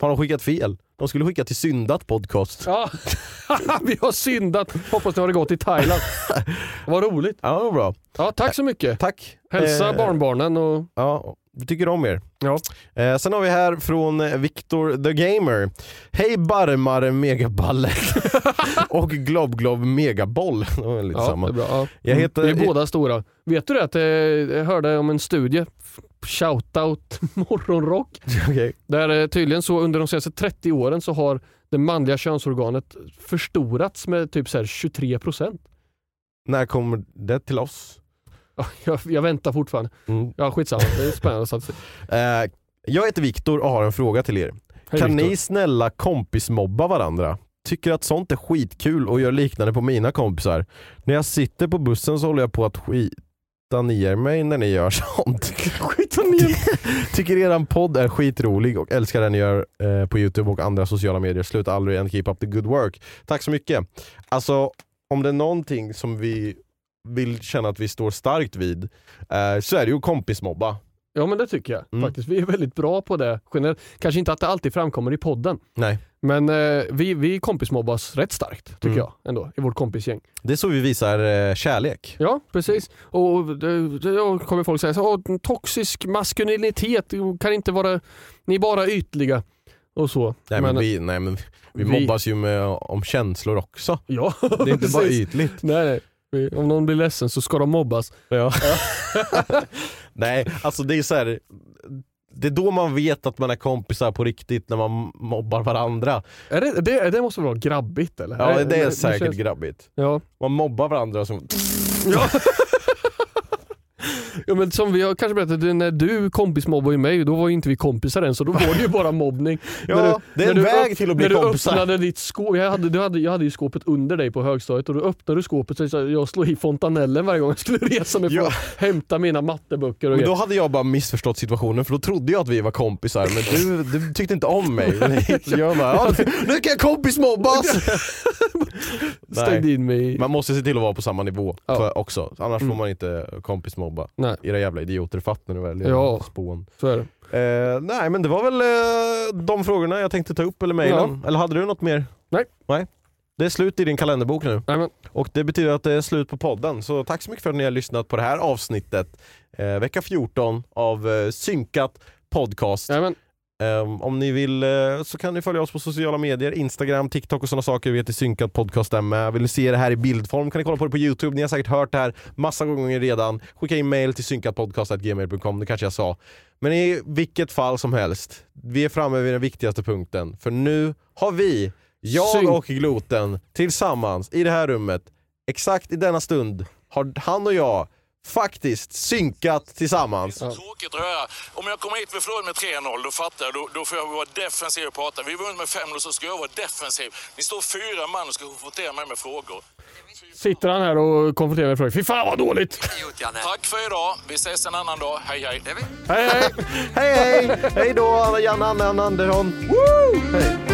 Har de skickat fel? De skulle skicka till syndat podcast. Ja, (laughs) vi har syndat. Hoppas det har det gått i Thailand. (laughs) Vad roligt. Ja, det var bra. Ja, tack så mycket. Tack. Hälsa Eh, barnbarnen och... Ja, vi tycker om er. Ja. Eh, sen har vi här från eh, Victor the Gamer. Hej Barmar Megaballe (laughs) och Glob Glob Megaboll. Det var lite Ja, samma. det är bra. Ja. Jag heter- Vi är båda stora. Vet du det att eh, jag hörde om en studie, shoutout (laughs) morgonrock, Okej. där tydligen så under de senaste 30 åren så har det manliga könsorganet förstorats med typ så här 23 procent. När kommer det till oss? Jag, jag väntar fortfarande. Mm. Ja skitsamma, det är spännande statistik. (laughs) Eh, jag heter Viktor och har en fråga till er. Hej, kan Viktor. ni snälla kompismobba varandra? Tycker att sånt är skitkul och gör liknande på mina kompisar. När jag sitter på bussen så håller jag på att skita ner mig när ni gör sånt. (laughs) Skita ner Tycker eran podd är skitrolig och älskar den ni gör eh, på Youtube och andra sociala medier. Sluta aldrig and keep up the good work. Tack så mycket. Alltså, om det är någonting som vi vill känna att vi står starkt vid eh, så är det ju kompismobba. Ja men det tycker jag Mm. faktiskt. Vi är väldigt bra på det. Generellt. Kanske inte att det alltid framkommer i podden. Nej. Men eh, vi, vi kompismobbas rätt starkt tycker Mm. jag ändå i vårt kompisgäng. Det är så vi visar eh, kärlek. Ja precis. Och då kommer folk säga så, "Åh, toxisk maskulinitet kan inte vara, ni är bara ytliga. Och så. Nej, men, vi, nej, men vi, vi- mobbas ju med, om känslor också. Ja, (laughs) Det är inte bara ytligt. Nej, nej. Om någon blir ledsen så ska de mobbas. Ja. (laughs) (laughs) (laughs) nej, alltså det är så här. det är då man vet att man är kompisar på riktigt, när man mobbar varandra. Är det, det, det måste vara grabbigt eller? Ja det är det säkert känns- grabbigt. Ja. Man mobbar varandra som... Ja. (laughs) ja men som vi har kanske berättat, när du kompismobbade mig, då var ju inte vi kompisar än så då var det ju bara mobbning. (laughs) Ja, När det är en när väg till att bli När du kompisar. öppnade ditt skåp, jag hade, du hade, jag hade ju skåpet under dig på högstadiet och då öppnade du skåpet så jag- slog i fontanellen varje gång jag skulle (laughs) resa mig för Ja. att hämta mina matteböcker och Men då hade jag bara missförstått situationen för då trodde jag att vi var kompisar men du, du tyckte inte om mig. (laughs) Jag bara, ja, nu kan jag kompismobbas! Stängde in mig. Man måste se till att vara på samma nivå Ja. för, också, annars får Mm. man inte kompismobba. Nej, Era jävla idioter, fattar ni väl? Era Ja. Spån. så är det. Eh, nej men det var väl eh, de frågorna jag tänkte ta upp, eller mejlen. Eller hade du något mer? Nej. Nej. Det är slut i din kalenderbok nu. Nej, men, Och det betyder att det är slut på podden. Så tack så mycket för att ni har lyssnat på det här avsnittet. Eh, vecka 14 av eh, Synkat Podcast. nej, men, Eh, om ni vill eh, så kan ni följa oss på sociala medier, Instagram, TikTok och sådana saker. Vi heter Synkat Podcast där med. Vill ni se det här i bildform kan ni kolla på det på Youtube. Ni har säkert hört det här massa gånger redan. Skicka in mail till synkatpodcast.gmail.com, det kanske jag sa. Men i vilket fall som helst, vi är framme vid den viktigaste punkten. För nu har vi, jag och Gloten, tillsammans i det här rummet, exakt i denna stund, har han och jag faktiskt synkat tillsammans. Tråkigt att höra. Om jag kommer hit vi förlorar med 3-0, då fattar jag. Då, då får jag vara defensiv och prata. Vi vunnit med 5-0 så ska jag vara defensiv. Ni står fyra man och ska konfrontera mig med frågor. sitter han här och konfronterar mig med frågan, fy fan vad dåligt! Tack för idag. Vi ses en annan dag. Hej, hej. Hej hej! Hej hej! Hej då Janne Anne Andersson! Woo! Hej.